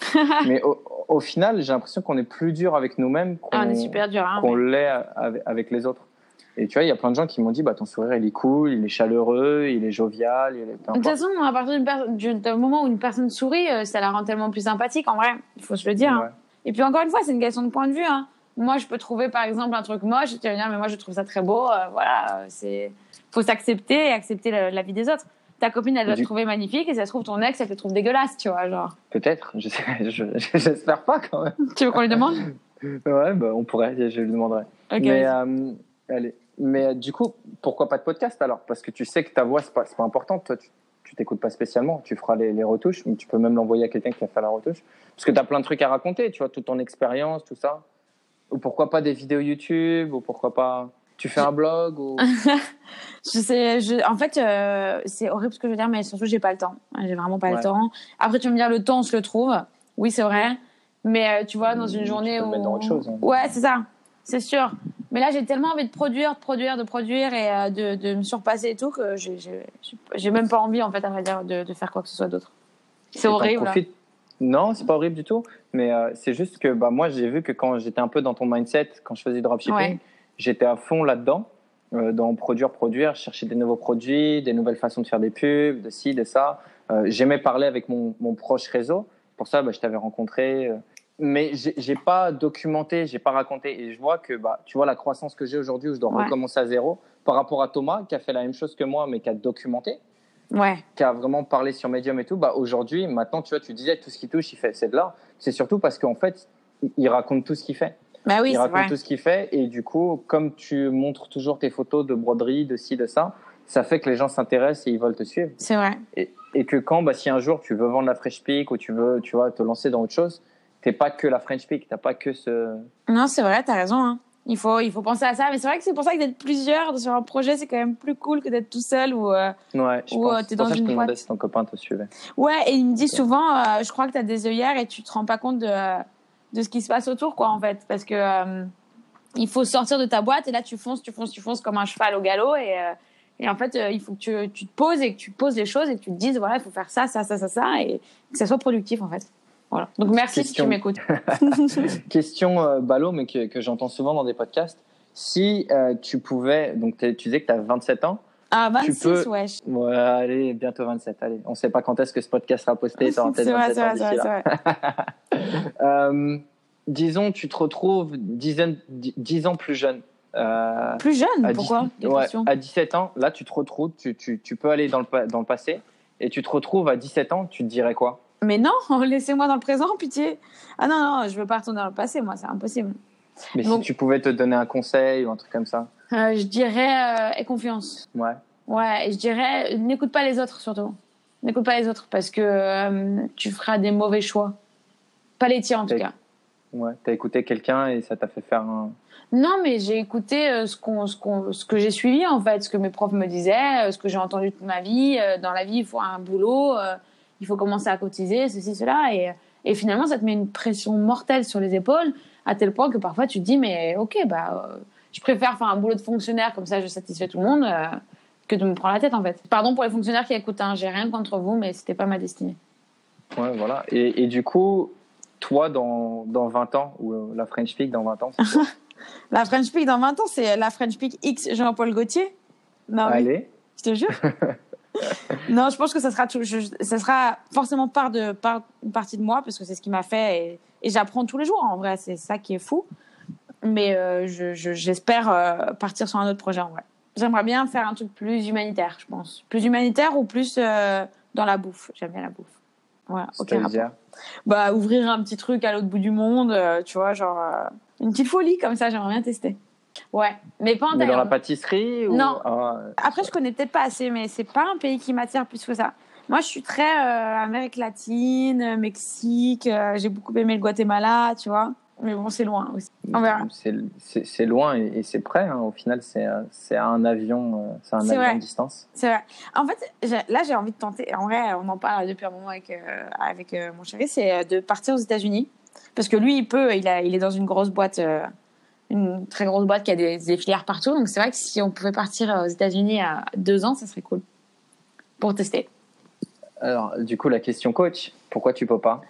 <laughs> Mais au, au final j'ai l'impression qu'on est plus dur avec nous-mêmes qu'on Ah, on est super dur, hein. qu'on mais- l'est avec, avec les autres. Et tu vois, il y a plein de gens qui m'ont dit, bah, ton sourire, il est cool, il est chaleureux, il est jovial, il est... De toute façon, à partir d'un moment où une personne sourit, euh, ça la rend tellement plus sympathique, en vrai. Il faut se le dire. hein. Ouais. Et puis encore une fois, c'est une question de point de vue. Hein. Moi, je peux trouver par exemple un truc moche et tu vas me dire, mais moi, je trouve ça très beau. euh, voilà, euh, c'est faut s'accepter et accepter la, la vie des autres. Ta copine, elle doit Du- te trouver magnifique et ça se trouve, ton ex, elle te trouve dégueulasse, tu vois. Genre, Peut-être, je sais- <laughs> je- j'espère pas quand même. tu veux qu'on lui demande? Ouais, bah, on pourrait, je lui demanderai. Ok. Mais, euh, allez. Mais euh, du coup, pourquoi pas de podcast alors? Parce que tu sais que ta voix, c'est pas, pas important. Toi, tu tu t'écoutes pas spécialement. Tu feras les, les retouches, mais tu peux même l'envoyer à quelqu'un qui va faire la retouche. Parce que tu as plein de trucs à raconter, tu vois, toute ton expérience, tout ça. Ou pourquoi pas des vidéos YouTube Ou pourquoi pas. Tu fais un blog ou... <laughs> Je sais, je, en fait, euh, c'est horrible ce que je veux dire, mais surtout, j'ai pas le temps. J'ai vraiment pas Ouais. le temps. Après, tu vas me dire, le temps, on se le trouve. Oui, c'est vrai. Mais euh, tu vois, dans une Tu journée peux le où. mettre dans autre chose, hein. Ouais, c'est ça. C'est sûr. Mais là, j'ai tellement envie de produire, de produire, de produire et euh, de, de me surpasser et tout que j'ai- même pas envie, en fait, à vrai dire, de, de faire quoi que ce soit d'autre. C'est horrible. Non, c'est pas horrible du tout. Mais c'est juste que bah, moi, j'ai vu que quand j'étais un peu dans ton mindset, quand je faisais dropshipping, Ouais. J'étais à fond là-dedans, euh, dans produire, produire, chercher des nouveaux produits, des nouvelles façons de faire des pubs, de ci, de ça. Euh, J'aimais parler avec mon, mon proche réseau. Pour ça, bah, je t'avais rencontré. euh. Mais j'ai pas documenté, j'ai pas raconté. Et je vois que, bah, tu vois, la croissance que j'ai aujourd'hui, où je dois Ouais. recommencer à zéro, par rapport à Thomas, qui a fait la même chose que moi, mais qui a documenté Ouais. qui a vraiment parlé sur Medium et tout, bah aujourd'hui, maintenant, tu vois, tu disais tout ce qu'il touche, il fait, c'est de l'art. C'est surtout parce qu'en fait, il raconte tout ce qu'il fait. Bah oui, il raconte vrai. tout ce qu'il fait et du coup, comme tu montres toujours tes photos de broderie, de ci, de ça, ça fait que les gens s'intéressent et ils veulent te suivre. C'est vrai. Et, et que quand, bah, si un jour tu veux vendre la French Peak ou tu veux, tu vois, te lancer dans autre chose, t'es pas que la French Peak, t'as pas que ce. Non, c'est vrai, t'as raison. Hein. Il, faut, il faut penser à ça. Mais c'est vrai que c'est pour ça que d'être plusieurs sur un projet, c'est quand même plus cool que d'être tout seul ou. euh, Ouais, je Ou, euh, pense. pour dans ça je une te demandais boîte. si ton copain te suivait. Ouais, et il me dit souvent, euh, je crois que tu as des œillères et tu te rends pas compte de, de ce qui se passe autour, quoi, en fait. Parce que euh, il faut sortir de ta boîte et là, tu fonces, tu fonces, tu fonces comme un cheval au galop. Et, euh, et en fait, euh, il faut que tu, tu te poses et que tu poses les choses et que tu te dises, voilà, il faut faire ça, ça, ça, ça, ça, et que ça soit productif, en fait. Voilà. Donc, merci si tu Question. m'écoutes. <laughs> Question ballot, mais que, que j'entends souvent dans des podcasts. Si tu pouvais, donc tu disais que tu as 27 ans, Ah, Tu 26, peux- wesh. Ouais, allez, bientôt 27. Allez, on sait pas quand est-ce que ce podcast sera posté. C'est vrai, c'est 27 vrai, c'est. <laughs> Euh, disons, tu te retrouves dizaine, dix- 10 ans plus jeune. Euh, Plus jeune, à pourquoi? 10 Des ouais. À 17 ans, là, tu te retrouves, tu, tu, tu peux aller dans le, pa- dans le passé et tu te retrouves à 17 ans, tu te dirais quoi? Mais non, <laughs> laissez-moi dans le présent, pitié. Ah non, non, je veux pas retourner dans le passé, moi, c'est impossible. Mais Donc- si tu pouvais te donner un conseil ou un truc comme ça Euh, je dirais, euh, aie confiance. Ouais. Ouais, je dirais, n'écoute pas les autres surtout. N'écoute pas les autres parce que euh, tu feras des mauvais choix. Pas les tiens en tout cas. Ouais. T'as écouté quelqu'un et ça t'a fait faire un. Non, mais j'ai écouté euh, ce, qu'on, ce, qu'on, ce que j'ai suivi, en fait, ce que mes profs me disaient, euh, ce que j'ai entendu toute ma vie. Euh, Dans la vie, il faut un boulot, il faut commencer à cotiser, ceci, cela. Et, et finalement, ça te met une pression mortelle sur les épaules, à tel point que parfois tu te dis, mais ok, bah, euh, je préfère faire un boulot de fonctionnaire, comme ça je satisfais tout le monde, euh, que de me prendre la tête, en fait. Pardon pour les fonctionnaires qui écoutent, hein, j'ai rien contre vous, mais c'était pas ma destinée. Ouais, voilà. Et, et du coup, toi, dans, dans 20 ans, ou euh, la French Peak dans 20 ans, <laughs> La French Peak dans 20 ans, c'est la French Peak X Jean-Paul Gaultier? Non, oui. Allez. Je te jure. <laughs> non, je pense que ça sera, tout- je- ça sera forcément part de, part, une partie de moi parce que c'est ce qui m'a fait et, et j'apprends tous les jours. En vrai, c'est ça qui est fou. Mais euh, je- je- j'espère euh, partir sur un autre projet en vrai. J'aimerais bien faire un truc plus humanitaire, je pense. Plus humanitaire ou plus euh, dans la bouffe. J'aime bien la bouffe. Voilà. ok. C'est-à-dire Bah ouvrir un petit truc à l'autre bout du monde, tu vois, genre une petite folie comme ça. J'aimerais bien tester. Ouais, mais pas en Mais dans la pâtisserie ou... Non. Ah, Après, je connais peut-être pas assez, mais c'est pas un pays qui m'attire plus que ça. Moi, je suis très euh, Amérique latine, euh, Mexique. euh, J'ai beaucoup aimé le Guatemala, tu vois. Mais bon, c'est loin aussi. On verra. C'est- loin et, et c'est près. hein. Au final, c'est un avion, c'est un avion vrai. de distance. C'est vrai. En fait, là, j'ai envie de tenter. En vrai, on en parle depuis un moment avec euh, avec mon chéri, c'est de partir aux États-Unis parce que lui, il peut. Il a, il est dans une grosse boîte, une très grosse boîte qui a des, des filières partout. Donc, c'est vrai que si on pouvait partir aux États-Unis à deux ans, ça serait cool pour tester. Alors, du coup, la question coach, pourquoi tu peux pas?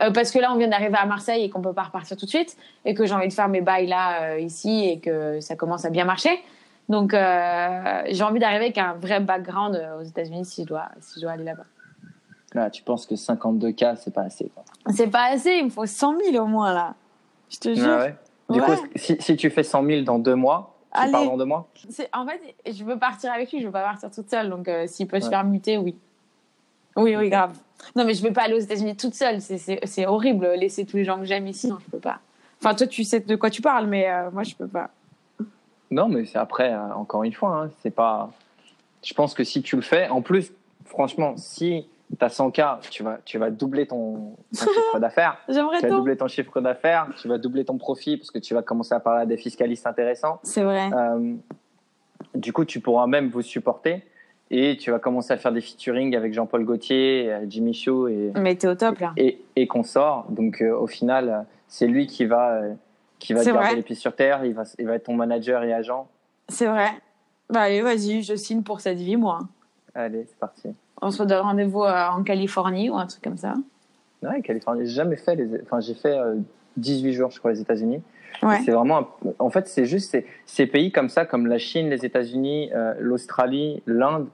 Euh, parce que là, on vient d'arriver à Marseille et qu'on peut pas repartir tout de suite, et que j'ai envie de faire mes bails là euh, ici et que ça commence à bien marcher. Donc, euh, j'ai envie d'arriver avec un vrai background aux États-Unis si je dois, si je dois aller là-bas. Là, tu penses que 52K, c'est pas assez. C'est pas assez, il me faut 100 000 au moins là. Je te jure. Ah ouais Du Ouais. coup, si, si tu fais 100 000 dans deux mois, tu Allez. pars dans deux mois? En fait, je veux partir avec lui, je veux pas partir toute seule. Donc, s'il peut se faire muter, oui. Oui, oui, grave. Non, mais je vais pas aller aux États-Unis toute seule. C'est- horrible, laisser tous les gens que j'aime ici. Non, je peux pas. Enfin, toi, tu sais de quoi tu parles, mais euh, moi, je peux pas. Non, mais c'est après, euh, encore une fois, hein, c'est pas. Je pense que si tu le fais, en plus, franchement, si tu as 100K, tu vas, tu vas doubler ton, ton <laughs> chiffre d'affaires. J'aimerais Tu vas doubler ton chiffre d'affaires, tu vas doubler ton profit parce que tu vas commencer à parler à des fiscalistes intéressants. C'est vrai. Euh, du coup, tu pourras même vous supporter et tu vas commencer à faire des featuring avec Jean-Paul Gaultier, euh, Jimmy Chou et, Mais t'es au top là. et, et consorts. Donc, euh, au final, euh, c'est lui qui va, euh, qui va te garder vrai. les pieds sur terre. Il va, il va être ton manager et agent. C'est vrai. Bah allez, vas-y, je signe pour cette vie, moi. Allez, c'est parti. On se donne rendez-vous euh, en Californie ou un truc comme ça. Ouais, Californie. J'ai jamais fait les. Enfin, j'ai fait euh, 18 jours, je crois, aux États-Unis. Ouais. C'est vraiment. un- En fait, c'est juste ces, ces pays comme ça, comme la Chine, les États-Unis, l'Australie, l'Inde.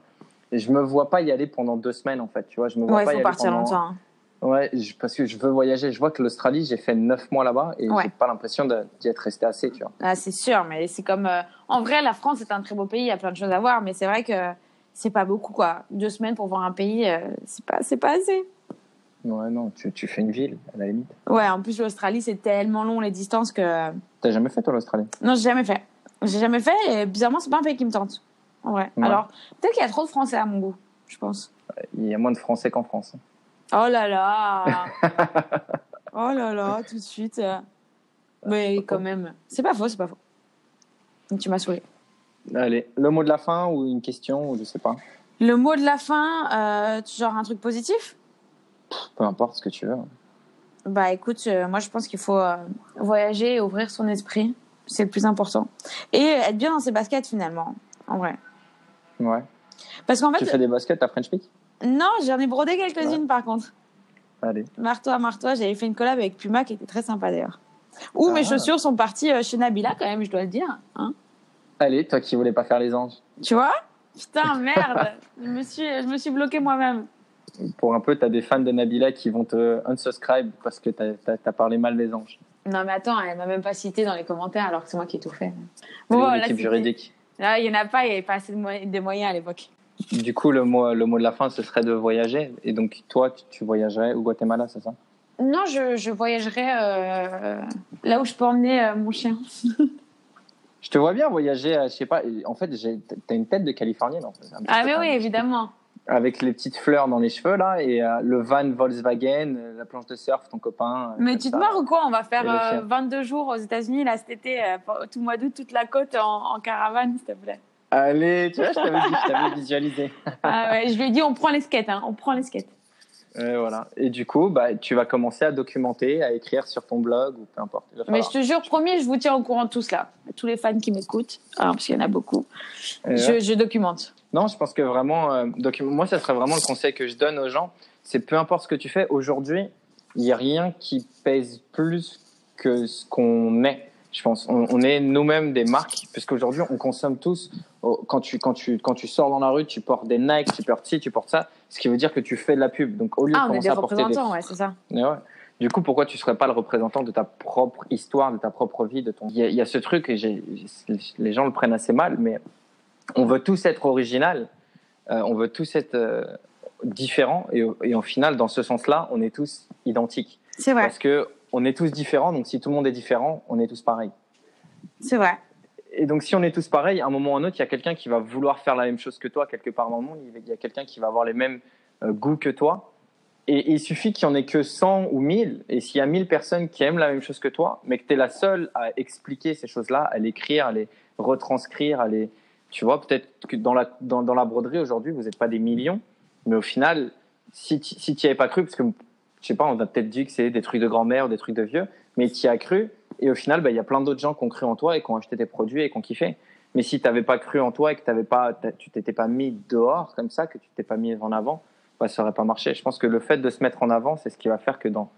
Je me vois pas y aller pendant deux semaines, en fait. Tu vois, je me vois Ouais, pas il y faut aller partir pendant- longtemps. hein. Ouais, je- parce que je veux voyager. Je vois que l'Australie, j'ai fait 9 mois là-bas et Ouais. j'ai pas l'impression d'y être resté assez, tu vois. Ah, c'est sûr, mais c'est comme. euh, En vrai, la France est un très beau pays, il y a plein de choses à voir, mais c'est vrai que c'est pas beaucoup, quoi. Deux semaines pour voir un pays, euh, c'est pas, c'est pas assez. Ouais, non, tu, tu fais une ville, à la limite. Ouais, en plus, l'Australie, c'est tellement long les distances que. T'as jamais fait, toi, l'Australie? Non, j'ai jamais fait. J'ai jamais fait et bizarrement, c'est pas un pays qui me tente. Ouais. Alors, peut-être qu'il y a trop de Français à mon goût, je pense. Il y a moins de Français qu'en France. Oh là là <laughs> Oh là là, tout de suite. euh. Mais quand même, c'est pas faux, c'est pas faux. Tu m'as saoulé. Allez, le mot de la fin ou une question, ou je sais pas. Le mot de la fin, euh, genre un truc positif? Peu importe ce que tu veux. Bah écoute, euh, moi je pense qu'il faut euh, voyager et ouvrir son esprit. C'est le plus important. Et être bien dans ses baskets finalement, en vrai. Ouais. Parce qu'en Tu fait, fais des baskets à French Peak? Non, j'en ai brodé quelques-unes par contre. Allez. Marre-toi, marre-toi, j'avais fait une collab avec Puma qui était très sympa d'ailleurs. Ou Ah. mes chaussures sont parties euh, chez Nabila quand même, je dois le dire. Hein Allez, toi qui voulais pas faire les anges. tu vois? Putain, <laughs> merde je, me suis, je me suis bloquée moi-même. Pour un peu, t'as des fans de Nabila qui vont te unsubscribe parce que t'as as, parlé mal des anges. Non mais attends, elle m'a même pas cité dans les commentaires alors que c'est moi qui ai tout fait. Bon, l'équipe juridique. Là, il y en a pas, il y avait pas assez de moyens, à l'époque. Du coup, le mot, le mot de la fin, ce serait de voyager. Et donc, toi, tu, tu voyagerais au Guatemala, c'est ça? Non, je, je voyagerai euh, là où je peux emmener euh, mon chien. Je te vois bien voyager, à, je sais pas. En fait, j'ai- t'as une tête de Californienne. En fait. Un petit Ah mais oui, évidemment. Avec les petites fleurs dans les cheveux là et euh, le van Volkswagen, euh, la planche de surf, ton copain. euh, Mais tu te marres ou quoi On va faire Et le euh, chien. 22 jours aux États-Unis là cet été, tout mois d'août, toute la côte en, en caravane, s'il te plaît. Allez, tu vois, je t'avais dit, je t'avais visualisé. Ah ouais, je lui ai dit, on prend les skates, hein, on prend les skates. Et voilà. Et du coup, bah, tu vas commencer à documenter, à écrire sur ton blog ou peu importe. Mais je te jure, promis, je vous tiens au courant de tous là, tous les fans qui m'écoutent, hein, parce qu'il y en a beaucoup. Je, documente. Non, je pense que vraiment, euh, moi, ça serait vraiment le conseil que je donne aux gens. C'est peu importe ce que tu fais, aujourd'hui, il n'y a rien qui pèse plus que ce qu'on est. Je pense, on, on est nous-mêmes des marques, puisqu'aujourd'hui, on consomme tous. Quand tu, quand, tu, quand tu sors dans la rue, tu portes des Nike, tu portes ci, tu portes ça, ce qui veut dire que tu fais de la pub. Donc, au lieu Ah, de on est des représentants, ouais, c'est ça. Ouais. Du coup, pourquoi tu serais pas le représentant de ta propre histoire, de ta propre vie, de ton. Il y a, il y a ce truc et les gens le prennent assez mal, mais on veut tous être original, euh, on veut tous être euh, différents et, et au final, dans ce sens-là, on est tous identiques C'est vrai, parce que on est tous différents. Donc, si tout le monde est différent, on est tous pareils. c'est vrai. Et donc, si on est tous pareils, à un moment ou à un autre, il y a quelqu'un qui va vouloir faire la même chose que toi quelque part dans le monde. Il y a quelqu'un qui va avoir les mêmes euh, goûts que toi. Et il suffit qu'il n'y en ait que 100 ou 1000. Et s'il y a 1000 personnes qui aiment la même chose que toi, mais que tu es la seule à expliquer ces choses-là, à l'écrire, à les retranscrire, à les. Tu vois, peut-être que dans la, dans, dans la broderie aujourd'hui, vous n'êtes pas des millions. Mais au final, si tu n'y avais pas cru, parce que je sais pas, on a peut-être dit que c'est des trucs de grand-mère ou des trucs de vieux, mais tu y as cru. Et au final, bah, il y a plein d'autres gens qui ont cru en toi et qui ont acheté tes produits et qui ont kiffé. Mais si tu n'avais pas cru en toi et que t'avais pas, tu t'étais pas mis dehors comme ça, que tu t'es pas mis en avant, bah, ça aurait pas marché. Je pense que le fait de se mettre en avant, c'est ce qui va faire que dans,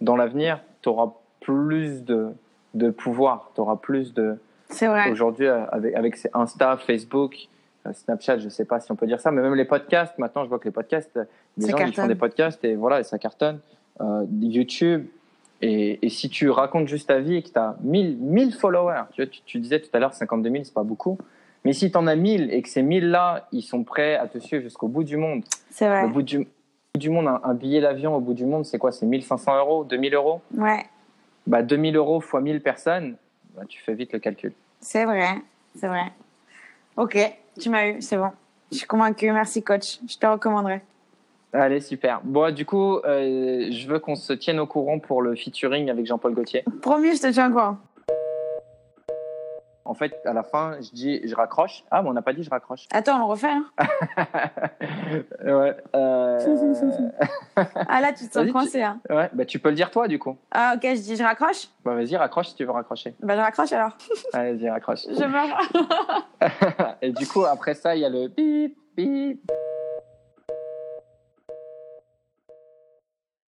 dans l'avenir, tu auras plus de, de pouvoir, tu auras plus de. C'est vrai. Aujourd'hui, euh, avec, avec Insta, Facebook, euh, Snapchat, je sais pas si on peut dire ça, mais même les podcasts, maintenant, je vois que les podcasts, euh, les gens ils font des podcasts et voilà, et ça cartonne. Euh, YouTube. Et, et si tu racontes juste ta vie et que tu as 1000, 1000 followers, tu, vois, tu, tu disais tout à l'heure 52 000, c'est pas beaucoup. Mais si tu en as 1000 et que ces 1000 là, ils sont prêts à te suivre jusqu'au bout du monde, C'est vrai. au bout du, du monde, un, un billet d'avion au bout du monde, c'est quoi? C'est 1500 euros, 2000 euros? Ouais, bah, 2000 euros fois 1000 personnes, bah, tu fais vite le calcul. c'est vrai. C'est vrai. Ok, tu m'as eu, c'est bon. Je suis convaincue. Merci, coach. Je te recommanderai. Allez, super. Bon, du coup, euh, je veux qu'on se tienne au courant pour le featuring avec Jean-Paul Gaultier. Promis, je te tiens au courant. En fait, à la fin, je dis je raccroche. Ah, mais on n'a pas dit je raccroche. <laughs> Attends, on le refait. Hein ouais. euh, <laughs> ah là, tu te sens tu- coincé. Hein. ouais, bah, tu peux le dire toi, du coup. Ah ok, je dis je raccroche. Bah, vas-y, raccroche si tu veux raccrocher. Bah je raccroche alors. <laughs> Allez, vas-y, raccroche. Je meurs. Et du coup, après ça, il y a le bip, bip.